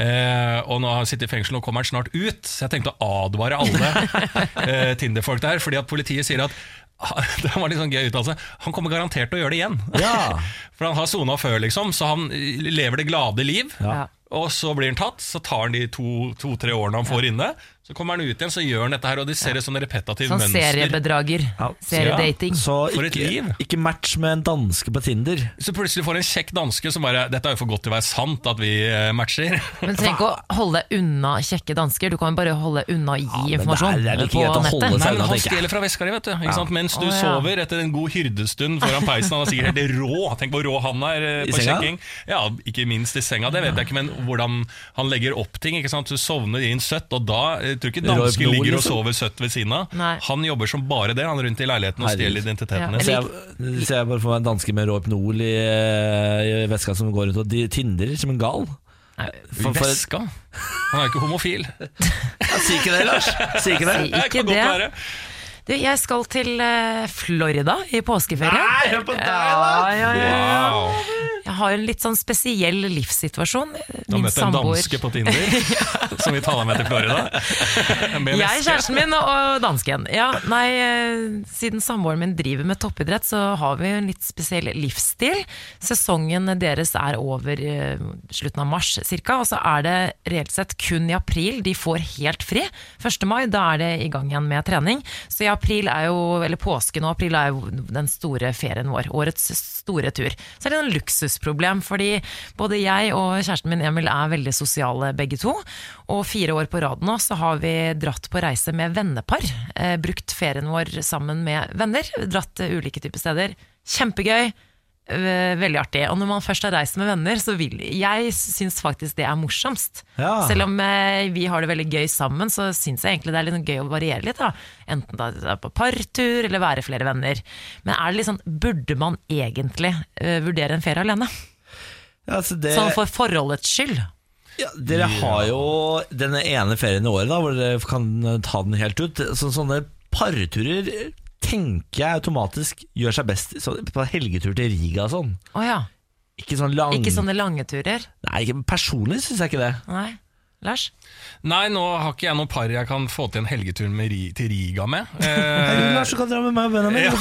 Eh, og nå har han sittet i fengsel og kommer han snart ut, så jeg tenkte å advare alle eh, Tinder-folk der. fordi at politiet sier at det var litt sånn gøy uttalelse. Han kommer garantert til å gjøre det igjen. Ja. For han har sona før, liksom, så han lever det glade liv. Ja. Og så blir han tatt, så tar han de to-tre to, årene han får inne. Så kommer han ut igjen, så gjør han dette her, og de ser et sånn repetativt Sånn mønster. seriebedrager. Ja. Seriedating. Så For et ikke, liv. ikke match med en danske på Tinder. Så plutselig får en kjekk danske som bare Dette er jo for godt til å være sant at vi eh, matcher. Men du trenger ikke å holde deg unna kjekke dansker, du kan bare holde unna å gi men informasjon det er- det er like på greit å holde nettet. seg Nei, unna, men Han tenker jeg. stjeler fra veska di, vet du. Ikke sant? Mens du Å, ja. sover etter en god hyrdestund foran peisen. Han er sikkert helt rå. Tenk hvor rå han er eh, I på senga? sjekking. Ja, Ikke minst i senga, det vet jeg ikke, men hvordan han legger opp ting. ikke sant? Du sovner inn søtt, og da jeg tror ikke Roy dansken Blod, ligger og liksom? sover søtt ved siden av. Nei. Han jobber som bare det, han er rundt i leiligheten og stjeler identiteten din. Så jeg, ser jeg bare får meg en danske med Rohypnol i, i veska som går rundt og de tindrer som en gal. For- for- Veska? Han er jo ikke homofil. Ja, Si ikke det, Lars. Si ikke det. Si ikke kan godt det. være. Du, jeg skal til eh, Florida i påskeferie. Nei, hør på deg, da! Ja, ja, ja, ja. Wow. Jeg har en litt sånn spesiell livssituasjon. Du har møtt en danske på Tinder som vi ta deg med til Florida. Med Jeg, kjæresten min og dansken. Ja, nei, eh, siden samboeren min driver med toppidrett, så har vi en litt spesiell livsstil. Sesongen deres er over eh, slutten av mars cirka, og så er det reelt sett kun i april de får helt fri. 1. mai, da er det i gang igjen med trening. Så i april er jo, eller påsken og april er jo den store ferien vår, årets store tur. Så er det en luksusproblem, fordi både jeg og kjæresten min Emil er veldig sosiale begge to. Og fire år på rad nå så har vi dratt på reise med vennepar. Eh, brukt ferien vår sammen med venner. Dratt ulike typer steder. Kjempegøy. Eh, Veldig artig. Og når man først har reist med venner, så vil jeg syns faktisk det er morsomst. Ja. Selv om eh, vi har det veldig gøy sammen, så syns jeg egentlig det er litt gøy å variere litt. Da. Enten da det er på partur eller være flere venner. Men er det litt sånn, burde man egentlig eh, vurdere en ferie alene? Ja, altså det, Sånn for forholdets skyld? ja, dere har jo denne ene ferien i året da, hvor dere kan ta den helt ut. Så, sånne parturer tenker jeg automatisk gjør seg best så, på helgetur til Riga og sånn. Oh, ja. Ikke sånn lang Ikke sånne lange turer? Nei, ikke, personlig syns jeg ikke det. Nei. Lars? Nei, nå har ikke jeg noen par jeg kan få til en helgetur med til Riga med. Eh, Lars, du kan dra med meg og vennene ja,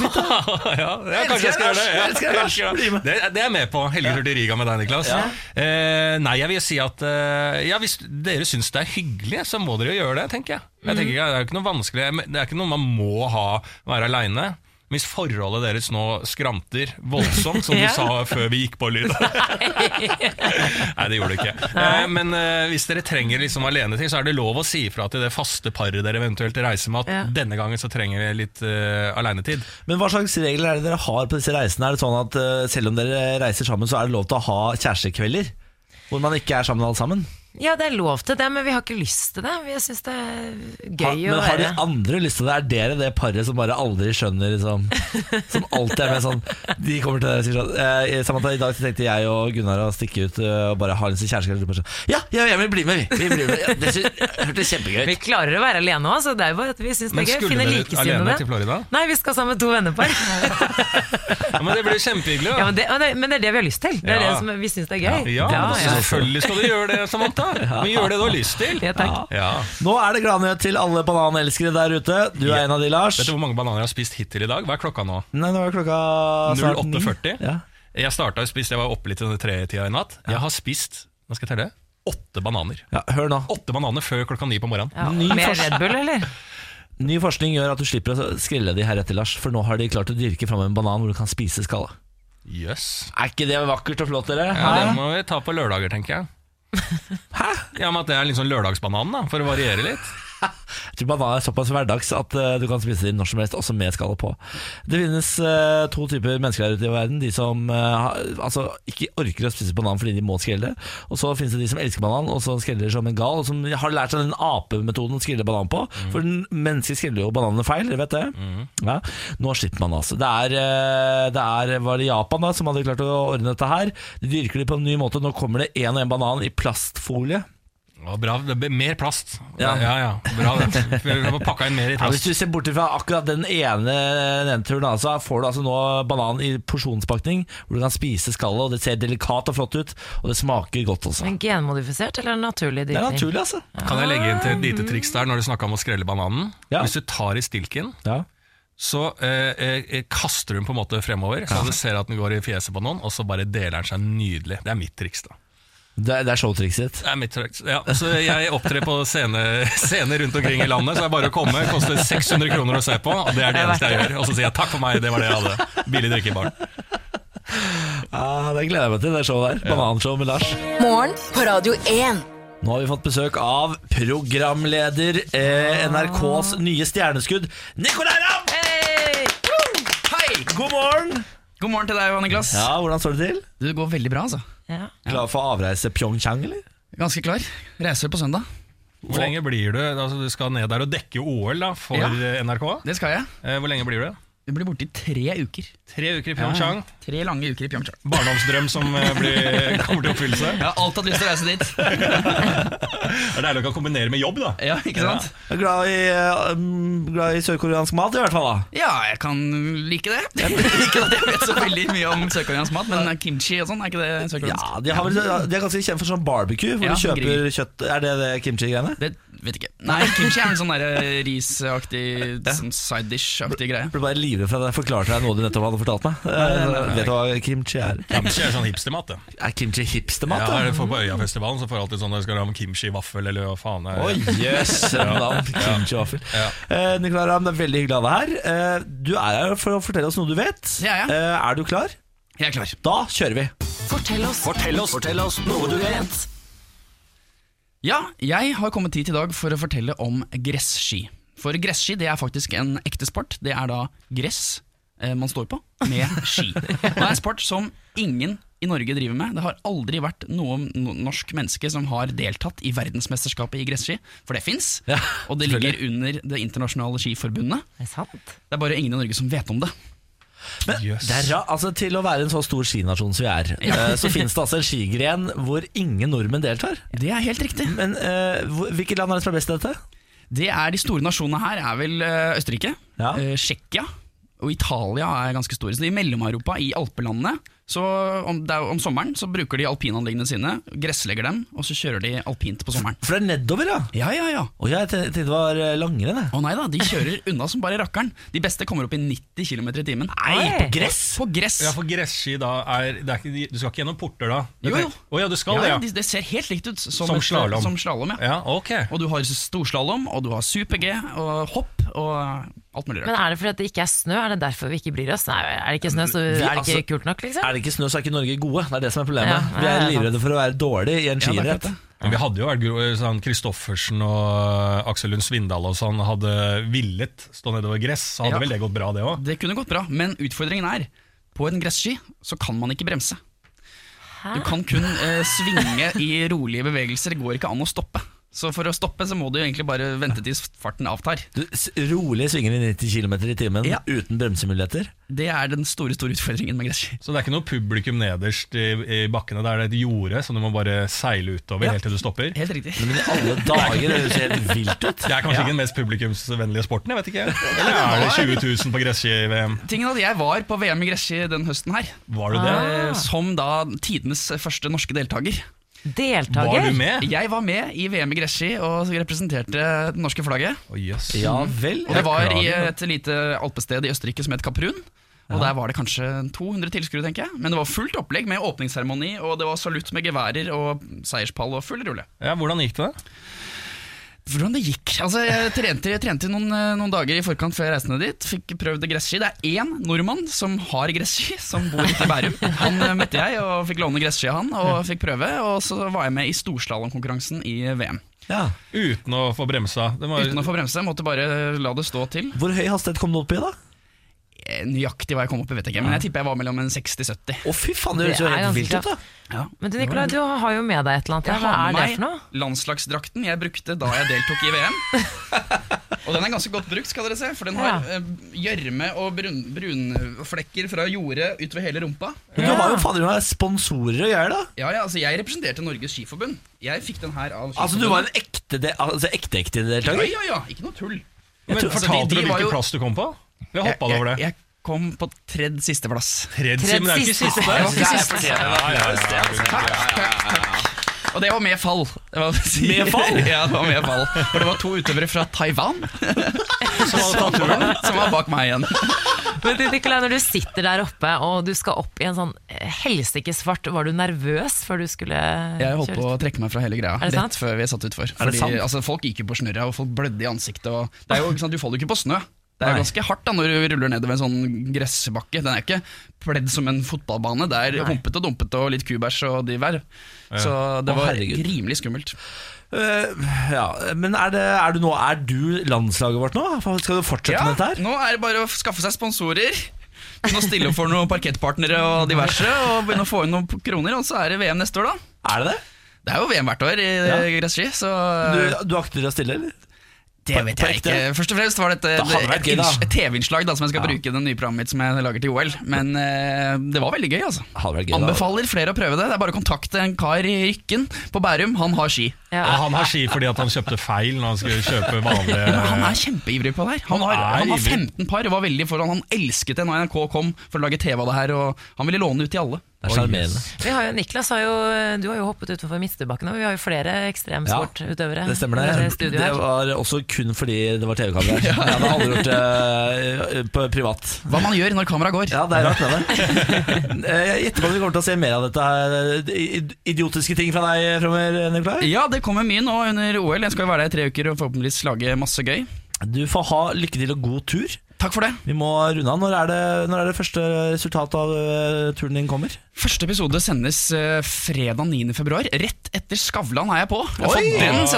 ja, ja, kanskje jeg skal gjøre det. Ja, ja. Det, det er jeg med på. Helgetur til Riga med deg, Niklas. Eh, nei, jeg vil si at eh, ja, hvis dere syns det er hyggelig, så må dere jo gjøre det, tenker jeg. jeg tenker, det er ikke noe vanskelig Det er ikke noe man må ha være aleine. Hvis forholdet deres nå skranter voldsomt, som du Ja. sa før vi gikk på lyd. Nei, det gjorde det ikke. Eh, men eh, hvis dere trenger liksom alenetid, så er det lov å si ifra til det faste paret dere eventuelt reiser med, at Ja. denne gangen så trenger dere litt uh, alenetid. Men hva slags regler er det dere har på disse reisene? Er det sånn at eh, selv om dere reiser sammen, så er det lov til å ha kjærestekvelder? Hvor man ikke er sammen alle sammen? Ja, det er lov til det, men vi har ikke lyst til det. Vi syns det er Ha, gøy men å har de andre lyst til det? Er dere det paret som bare aldri skjønner liksom, Som alltid er med sånn De kommer til dere og sier sånn eh, Samantha, i dag tenkte jeg og Gunnar å stikke ut eh, og bare ha en kjæreste. Sånn, Ja, ja, vi blir med, vi! vi blir med. Ja, det hørtes kjempegøy Vi klarer å være alene òg, så det er jo bare at vi syns det er gøy. Finne dere alene til likesinnede. Nei, vi skal sammen med to vennepar. Ja, men det blir kjempehyggelig. Ja, men, det, men det er det vi har lyst til. Det er Ja. det som vi syns det er gøy. Ja, selvfølgelig skal du gjøre det, Samantha. Men gjør det du har lyst til. Ja, takk. Ja. Nå er det gladnyhet til alle bananelskere der ute. Du er Ja. en av de, Lars. Vet du hvor mange bananer jeg har spist hittil i dag? Hva er klokka nå? Nei, nå er klokka snart ni. 08.40. Ja. Jeg starta å spise, jeg var oppe litt i tretida i natt. Jeg har spist hva skal jeg telle? åtte bananer. Ja, hør nå. Åtte bananer før klokka ni på morgenen. Ja, Mer Red Bull, eller? Ny forskning gjør at du slipper å skrelle de heretter, Lars. For nå har de klart å dyrke fram en banan hvor du kan spise skallet. Yes. Er ikke det vakkert og flott, dere? Ja, det må vi ta på lørdager, tenker jeg. Hæ? Ja, men At det er liksom lørdagsbananen, lørdagsbanan, da, for å variere litt. Jeg tror man er såpass hverdags at eh, du kan spise dem når som helst, også med skallet på. Det finnes eh, to typer mennesker der ute i verden. De som eh, altså, ikke orker å spise banan fordi de må skrelle. Og så finnes det de som elsker banan og så skreller som en gal, og som har lært seg den apemetoden å skrelle banan på. For den- mennesker skreller jo bananene feil, dere vet det? Ja. Nå slipper man altså. Det er, det er Var det Japan da som hadde klart å ordne dette her? De dyrker det på en ny måte. Nå kommer det én og én banan i plastfolie. Ja, bra, Mer plast. Ja. Ja, ja, bra det. Vi må pakke inn mer i Ja, hvis du ser bort fra akkurat den ene nedturen, altså, får du altså nå banan i porsjonspakning, hvor du kan spise skallet, og det ser delikat og flott ut, og det smaker godt også. Men genmodifisert eller naturlig Det er naturlig, altså. Kan jeg legge inn til et lite triks der når du snakka om å skrelle bananen? Ja. Hvis du tar i stilken, Ja. så eh, eh, kaster du den på en måte fremover, så du ser at den går i fjeset på noen, og så bare deler den seg nydelig. Det er mitt triks, da. Det, er- det er showtrikset ditt. Det er mitt triks. Ja, så jeg opptrer på scene, scener rundt omkring i landet, så det er bare å komme. Koster 600 kroner å se på, og det er det eneste jeg gjør. Og så sier jeg takk for meg, det var det jeg hadde. Billig drikke i baren. Ja, det gleder jeg meg til, det showet der. Bananshow med Lars. Morgen på Radio 1. Nå har vi fått besøk av programleder eh, NRKs nye stjerneskudd, Nicolay Ramm! Hei! Hei! God morgen! God morgen til deg, Johan Niklas. Ja, hvordan står det til? Det går veldig bra, altså. Ja. Klar for avreise Pyeongchang, eller? Ganske klar. Reiser på søndag. Hvor lenge blir du? Altså, du skal ned der og dekke OL da, for Ja. NRK. Det skal jeg. Eh, Hvor lenge blir du? Vi blir borte i tre uker. Tre uker i Pyeongchang. Tre lange uker i Pyeongchang. Barndomsdrøm som eh, blir, kommer til oppfyllelse. Jeg har alltid hatt lyst til å reise dit. Det er deilig å kan kombinere med jobb, da. Ja, ikke sant? Jeg er glad i, mm, glad i sørkoreansk mat, i hvert fall. da Ja, jeg kan like det. ikke at jeg vet så veldig mye om sørkoreansk mat, men kimchi og sånn, er ikke det sørkoreansk? Ja, de, har vel, de er ganske kjent for sånn barbecue, hvor Ja, du kjøper grill. kjøtt Er det det kimchi-greiene? Det vet ikke. Nei, kimchi er en sånn der risaktig sånn side dish-aktig greie. Blir bare bare livredd for at jeg forklarte deg noe du nettopp hadde fortalt meg. Eh, Vet du hva kimchi er? Kimchi er sånn hipstermat, det. Er kimchi hipstermat? Ja, det får på Øyafestivalen så får jeg alltid sånn når jeg skal ha kimchi-vaffel eller hva faen. Er. Oi, jøss, navn. Kimchi-vaffel. Ja. Eh, Nicolai Ramm, det er veldig hyggelig å ha deg her. Eh, du er her for å fortelle oss noe du vet. Ja, ja. Eh, er du klar? Jeg er klar. Da kjører vi. Fortell oss. Fortell oss, noe du vet. Ja, jeg har kommet hit i dag for å fortelle om gresski. For gresski det er faktisk en ekte sport. Det er da gress eh, man står på, med ski. Og det er en sport som ingen i Norge driver med. Det har aldri vært noe norsk menneske som har deltatt i verdensmesterskapet i gresski. For det fins, Ja, og det ligger under Det internasjonale skiforbundet. Er det sant? Det er bare ingen i Norge som vet om det. Men yes. det er ra altså, Til å være en så stor skinasjon som vi er, ja. så finnes det altså en skigren hvor ingen nordmenn deltar. Det er helt riktig. Men uh, hvilket land er det som er best i dette? Det er De store nasjonene her er vel eh, Østerrike, Ja. eh, Tsjekkia og Italia er ganske store. Så I Mellom-Europa, i alpelandene, så om, er, om sommeren så bruker de alpinanleggene sine, gresslegger dem, og så kjører de alpint på sommeren. For det er nedover, ja. Ja, ja, ja. Og jeg tenkte det var eh, langrenn. Å nei da, de kjører unna som bare rakkeren. De beste kommer opp i 90 km i timen. Nei, på gress! På gress! Ja, for gresski da er, det er ikke, Du skal ikke gjennom porter da? Jo, jo. Oh, ja, du skal Ja, det, ja, Det, det ser helt likt ut som, Som slalåm. slalom. Som slalom ja. Ja, ok. Og du har storslalåm, og du har super-G, og hopp, og alt mulig Men er det fordi det ikke er snø? Er det derfor vi ikke bryr oss? Nei, er det ikke snø, så er det altså, ikke kult nok, liksom? Det ikke snø, så er ikke Norge gode. Det er det som er problemet. Ja, vi ja, er livredde for å være dårlig i en det. Men vi hadde jo vært sånn Kristoffersen og uh, Aksel Lund Svindal og sånn hadde villet stå nedover gress, så hadde Ja. vel det gått bra, det òg. Det kunne gått bra, men utfordringen er på en gresski så kan man ikke bremse. Du kan kun eh, svinge i rolige bevegelser, det går ikke an å stoppe. Så for å stoppe så må du egentlig bare vente til farten avtar. Du rolig svinger i 90 km i timen Ja. uten bremsemuligheter. Det er den store store utfordringen med gresski. Så det er ikke noe publikum nederst i, i bakkene, det er et jorde som du må bare seile utover Ja. helt til du stopper. Helt riktig. Men i alle dager, det ser helt vilt ut. Det er kanskje ikke den mest publikumsvennlige sporten, jeg vet ikke. Eller er det 20 000 på gresski-VM? Tingen at Jeg var på VM i gresski den høsten her, Var du det? eh, som da tidenes første norske deltaker. Deltaker? Var du med? Jeg var med i VM i gresski og representerte det norske flagget. Oh, yes. Ja vel. Og det var i et lite alpested i Østerrike som het Kaprun. Og der var det kanskje 200 tilskuere, tenker jeg. Men det var fullt opplegg med åpningsseremoni, og det var salutt med geværer og seierspall og full rulle. Ja, hvordan gikk det? Hvordan det gikk? Altså, Jeg trente, jeg trente noen, eh, noen dager i forkant før jeg reiste ned dit. Fikk prøvd gresski. Det er én nordmann som har gresski, som bor ute i Bærum. Han eh, møtte jeg og fikk låne gresski av han, og fikk prøve. Og så var jeg med i storslalåmkonkurransen i VM. Ja. Uten å få bremsa. Det var, Uten å få bremsa, måtte bare la det stå til. Hvor høy hastighet kom du opp i, da? Eh, Nøyaktig hva jeg kom opp i, vet jeg ikke, men jeg tipper jeg var mellom en 60-70. Å, fy faen, det høres jo helt vilt ut, da. Ja. Men du Nikolai, du har jo med deg et eller annet. Jeg. Hva har er med det for noe? meg landslagsdrakten jeg brukte da jeg deltok i VM. og den er ganske godt brukt, skal dere se, for den har eh, gjørme og brun, brunflekker fra jordet utover hele rumpa. Men du har jo fader meg sponsorer og greier, da. Ja, ja, altså Jeg representerte Norges Skiforbund. Jeg fikk den her av Altså, du var en ekte, de, altså, ekte, ekte Ja, deltaker? ja, ja, ikke noe tull. men altså, de- Fortalte de du var hvilken jo- plass du kom på? Vi har hoppa over det. Jeg, jeg kom på tredd sisteplass. Tredje, Tredje men det er ikke siste. siste. Ja, ja, ja, ja. Og det var med fall. Det var, Med fall? ja, det var med fall. For det var to utøvere fra Taiwan Som hadde som var bak meg igjen. Men Nikolai, når du sitter der oppe og du skal opp i en sånn eh, helsikes fart, var du nervøs før du skulle Jeg holdt på å trekke meg fra hele greia rett sant? før vi satt utfor. Fordi, altså, folk gikk jo på snørra, og folk blødde i ansiktet. Og det er jo, sant, du faller jo ikke på snø. Det er Nei. ganske hardt da når du ruller nedover en sånn gressbakke. Den er ikke pledd som en fotballbane. Det er humpete og dumpete og litt kubæsj og divær. Så det var herregud. rimelig skummelt. Uh, ja, men er, det, er du nå Er du landslaget vårt nå? Skal du fortsette med dette her? nå er det bare å skaffe seg sponsorer. Begynne å stille opp for noen parkettpartnere og diverse, og begynne å få inn noen kroner, og så er det VM neste år, da. Er det det? Det er jo VM hvert år i Ja. gresski, så Du, du akter å stille, eller? Det vet jeg ikke. Først og fremst var dette Det et, TV-innslag som jeg skal Ja. bruke i det nye programmet mitt som jeg lager til OL. Men uh, det var veldig gøy, altså. Hadde vært gøy, da. Anbefaler flere å prøve det. Det er bare å kontakte en kar i Rykken på Bærum. Han har ski. Ja. Og han har ski fordi at han kjøpte feil når han skulle kjøpe vanlige Men han er kjempeivrig på det her. Han har, Han har 15 par, var veldig foran. Han elsket det når NRK kom for å lage TV av det her, og han ville låne ut til alle. Det er sjarmerende. Oh, har Niklas har jo, du har jo hoppet utenfor Midtstubakken, og vi har jo flere ekstremsportutøvere. Det stemmer det. Det var også kun fordi det var TV-kamera her. Jeg hadde aldri gjort det uh, på privat. Hva man gjør når kameraet går. Ja, det er rart med det. Eh, Jeg gjetter på at vi kommer til å se mer av dette her eh, idiotiske ting fra deg framover, Nikolai. Ja, det kommer mye nå under OL. Jeg skal være der i tre uker og forhåpentligvis lage masse gøy. Du får ha lykke til og god tur. Takk for det. Vi må runde av. Når er det, når er det første resultat av turen din kommer? Første episode sendes uh, fredag 9. februar. Rett etter Skavlan er jeg på. Jeg har Oi! fått den en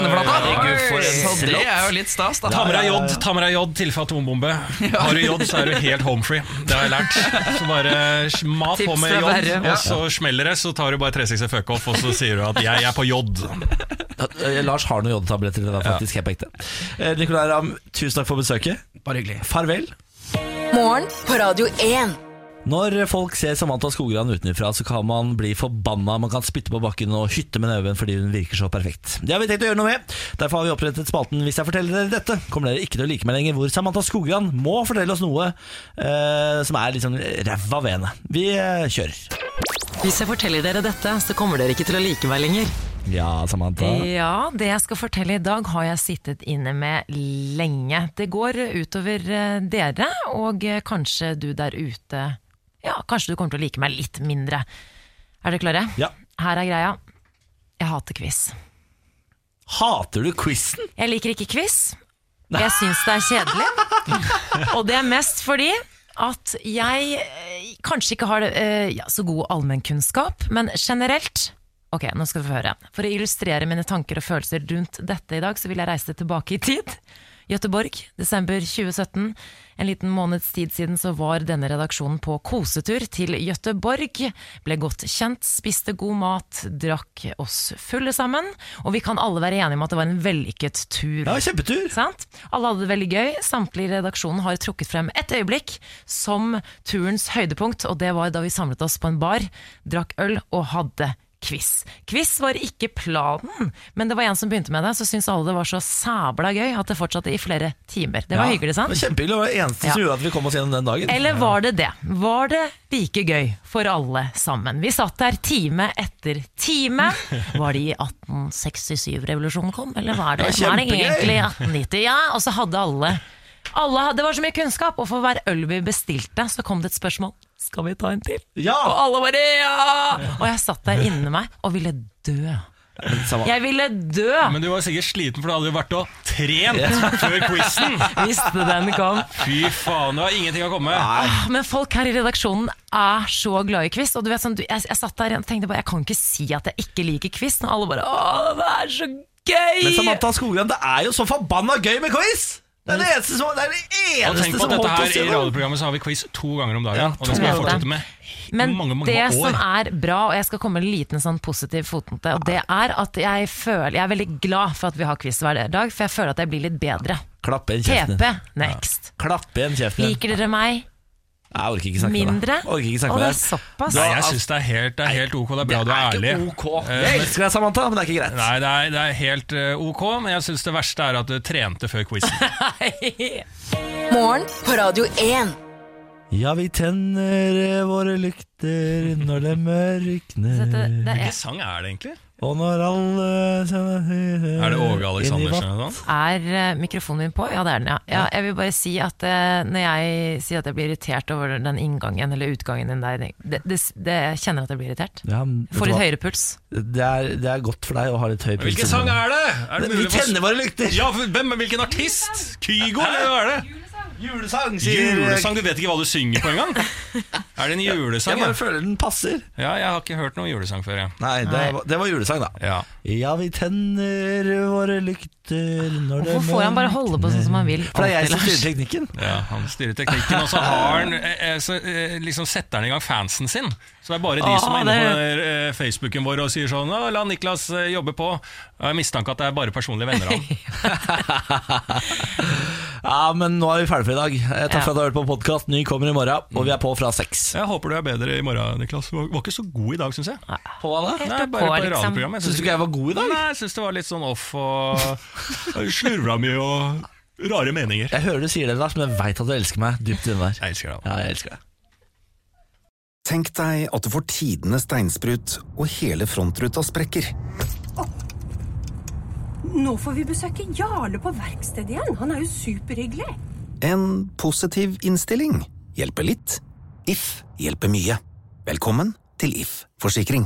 Så det er jo litt stas, da. Ta med deg jod, ta med deg jod tilfelle atombombe. Har du jod, så er du helt home free. Det har jeg lært. Så bare mat på med jod, og så smeller det, så tar du bare 360 fuck off, og så sier du at 'jeg er på jod'. Eh, Lars har noen jodtabletter til deg, faktisk. Helt på ekte. Eh, Ramm, tusen takk for besøket. Bare hyggelig. Farvel. Morgen på Radio 1. Når folk ser Samantha Skogran utenfra, så kan man bli forbanna. Man kan spytte på bakken og hytte med neven fordi hun virker så perfekt. Det har vi tenkt å gjøre noe med. Derfor har vi opprettet spalten Hvis jeg forteller dere dette, kommer dere ikke til å like meg lenger. Hvor Samantha Skogran må fortelle oss noe eh, som er liksom ræva ved henne. Vi eh, kjører. Hvis jeg forteller dere dette, så kommer dere ikke til å like meg lenger. Ja, Samantha. Ja, det jeg skal fortelle i dag har jeg sittet inne med lenge. Det går utover eh, dere, og eh, kanskje du der ute Ja, kanskje du kommer til å like meg litt mindre. Er dere klare? Ja. Her er greia. Jeg hater quiz. Hater du quizen? Jeg liker ikke quiz. Jeg syns det er kjedelig. Og det er mest fordi at jeg eh, kanskje ikke har eh, ja, så god allmennkunnskap, men generelt Ok, nå skal vi få høre. For å illustrere mine tanker og følelser rundt dette i dag, så vil jeg reise tilbake i tid. Gøteborg, desember 2017. En liten måneds tid siden så var denne redaksjonen på kosetur til Gøteborg. Ble godt kjent, spiste god mat, drakk oss fulle sammen. Og vi kan alle være enige om at det var en vellykket tur. Ja, kjempetur. Sant? Alle hadde det veldig gøy. Samtlige i redaksjonen har trukket frem et øyeblikk som turens høydepunkt, og det var da vi samlet oss på en bar, drakk øl og hadde quiz. Quiz var ikke planen, men det var en som begynte med det, så syntes alle det var så sabla gøy at det fortsatte i flere timer. Det var Ja, hyggelig, sant? kjempehyggelig. Det var det eneste som gjorde at vi kom oss gjennom den dagen. Eller var det det? Var det like gøy for alle sammen? Vi satt der time etter time. Var det i 1867 revolusjonen kom, eller var det, Det var var det egentlig i 1890? Ja, og så hadde alle Alle, det var så mye kunnskap, og for hver øl vi bestilte, så kom det et spørsmål. Skal vi ta en til? Ja! Og alle bare ja! Og jeg satt der inni meg og ville dø. Jeg ville dø Men du var sikkert sliten, for du hadde jo vært og trent før quizen. Visste den kom. Fy faen, det var ingenting å komme med. Ah, Men folk her i redaksjonen er så glad i quiz. Og du vet sånn, jeg, jeg satt der og tenkte bare Jeg kan ikke si at jeg ikke liker quiz. Og alle bare Å, det er så gøy! Men Samantha Skogran, det er jo så forbanna gøy med quiz! Det er det eneste som, det er det eneste tenk på som at dette holdt her oss I gjennom. radioprogrammet så har vi quiz to ganger om dagen. Ja, og det skal vi to fortsette med Men mange, mange det år. som er bra, og jeg skal komme med en liten sånn positiv fotnote, og det er at jeg føler Jeg er veldig glad for at vi har quiz hver dag, for jeg føler at jeg blir litt bedre. Klapp igjen kjeften TP din. next. Klapp igjen kjeften din. Liker dere meg Jeg orker ikke snakke med mindre? deg. Orker ikke Og snakke det med er deg. såpass. Nei, jeg syns det er helt, det er helt ok. Det er bra du er ærlig. ikke ok. Eh, Jeg men- elsker deg, Samantha, men det er ikke greit. Nei, det er, det er helt eh, ok, men jeg syns det verste er at du trente før quizen. Morgen på Radio 1. Ja, vi tenner eh, våre lykter når det mørkner. Hvilken sang er det egentlig? Og når alle Er det Åge Aleksandersen eller noe sånt? er eh, mikrofonen min på? Ja, det er den, ja. ja jeg vil bare si at eh, når jeg sier at jeg blir irritert over den inngangen eller utgangen din der, det, det, det jeg kjenner at jeg blir irritert. Ja, Får litt hva? høyere puls. Det er, det er godt for deg å ha litt høy puls. Hvilken sang er det? Er det Vi tenner våre lykter! Ja, hvem, hvilken artist? Kygo, eller hva er det? Julesang, Julesang, du vet ikke hva du synger på engang? Er det en julesang? Jeg bare føler den passer. ja jeg har ikke hørt noen julesang før, jeg. Nei, det, var- det var julesang, da. Ja. Ja, vi tenner våre lykter når det Hvorfor får han bare holde på sånn som han vil? For det er jeg som styrer teknikken. Ja, Han styrer teknikken, og så har han eh, eh, så, eh, liksom setter han i gang fansen sin. Så det er bare de Åh, som er inne på eh, Facebooken vår og sier sånn «Å, 'La Niklas eh, jobbe på'. Jeg har mistanke at det er bare personlige venner av han. Ja, men nå er vi ferdige for i dag. Eh, Takk Ja. for at du har hørt på podkast. Ny kommer i morgen, og vi er på fra seks. Jeg håper du er bedre i morgen, Niklas. Du var, ikke så god i dag, syns jeg. På hva da? Helt Nei, bare på liksom. radioprogrammet. Syns du ikke jeg var god i dag? Nei, jeg syns det var litt sånn off og slurva mye og rare meninger. Jeg hører du sier det, Lars, men jeg veit at du elsker meg dypt inni der. Jeg elsker deg. Ja, jeg elsker deg. Tenk deg at du får tidenes steinsprut, og hele frontruta sprekker. Nå får vi besøke Jarle på verkstedet igjen. Han er jo superhyggelig. En positiv innstilling hjelper litt. If hjelper mye. Velkommen til If forsikring.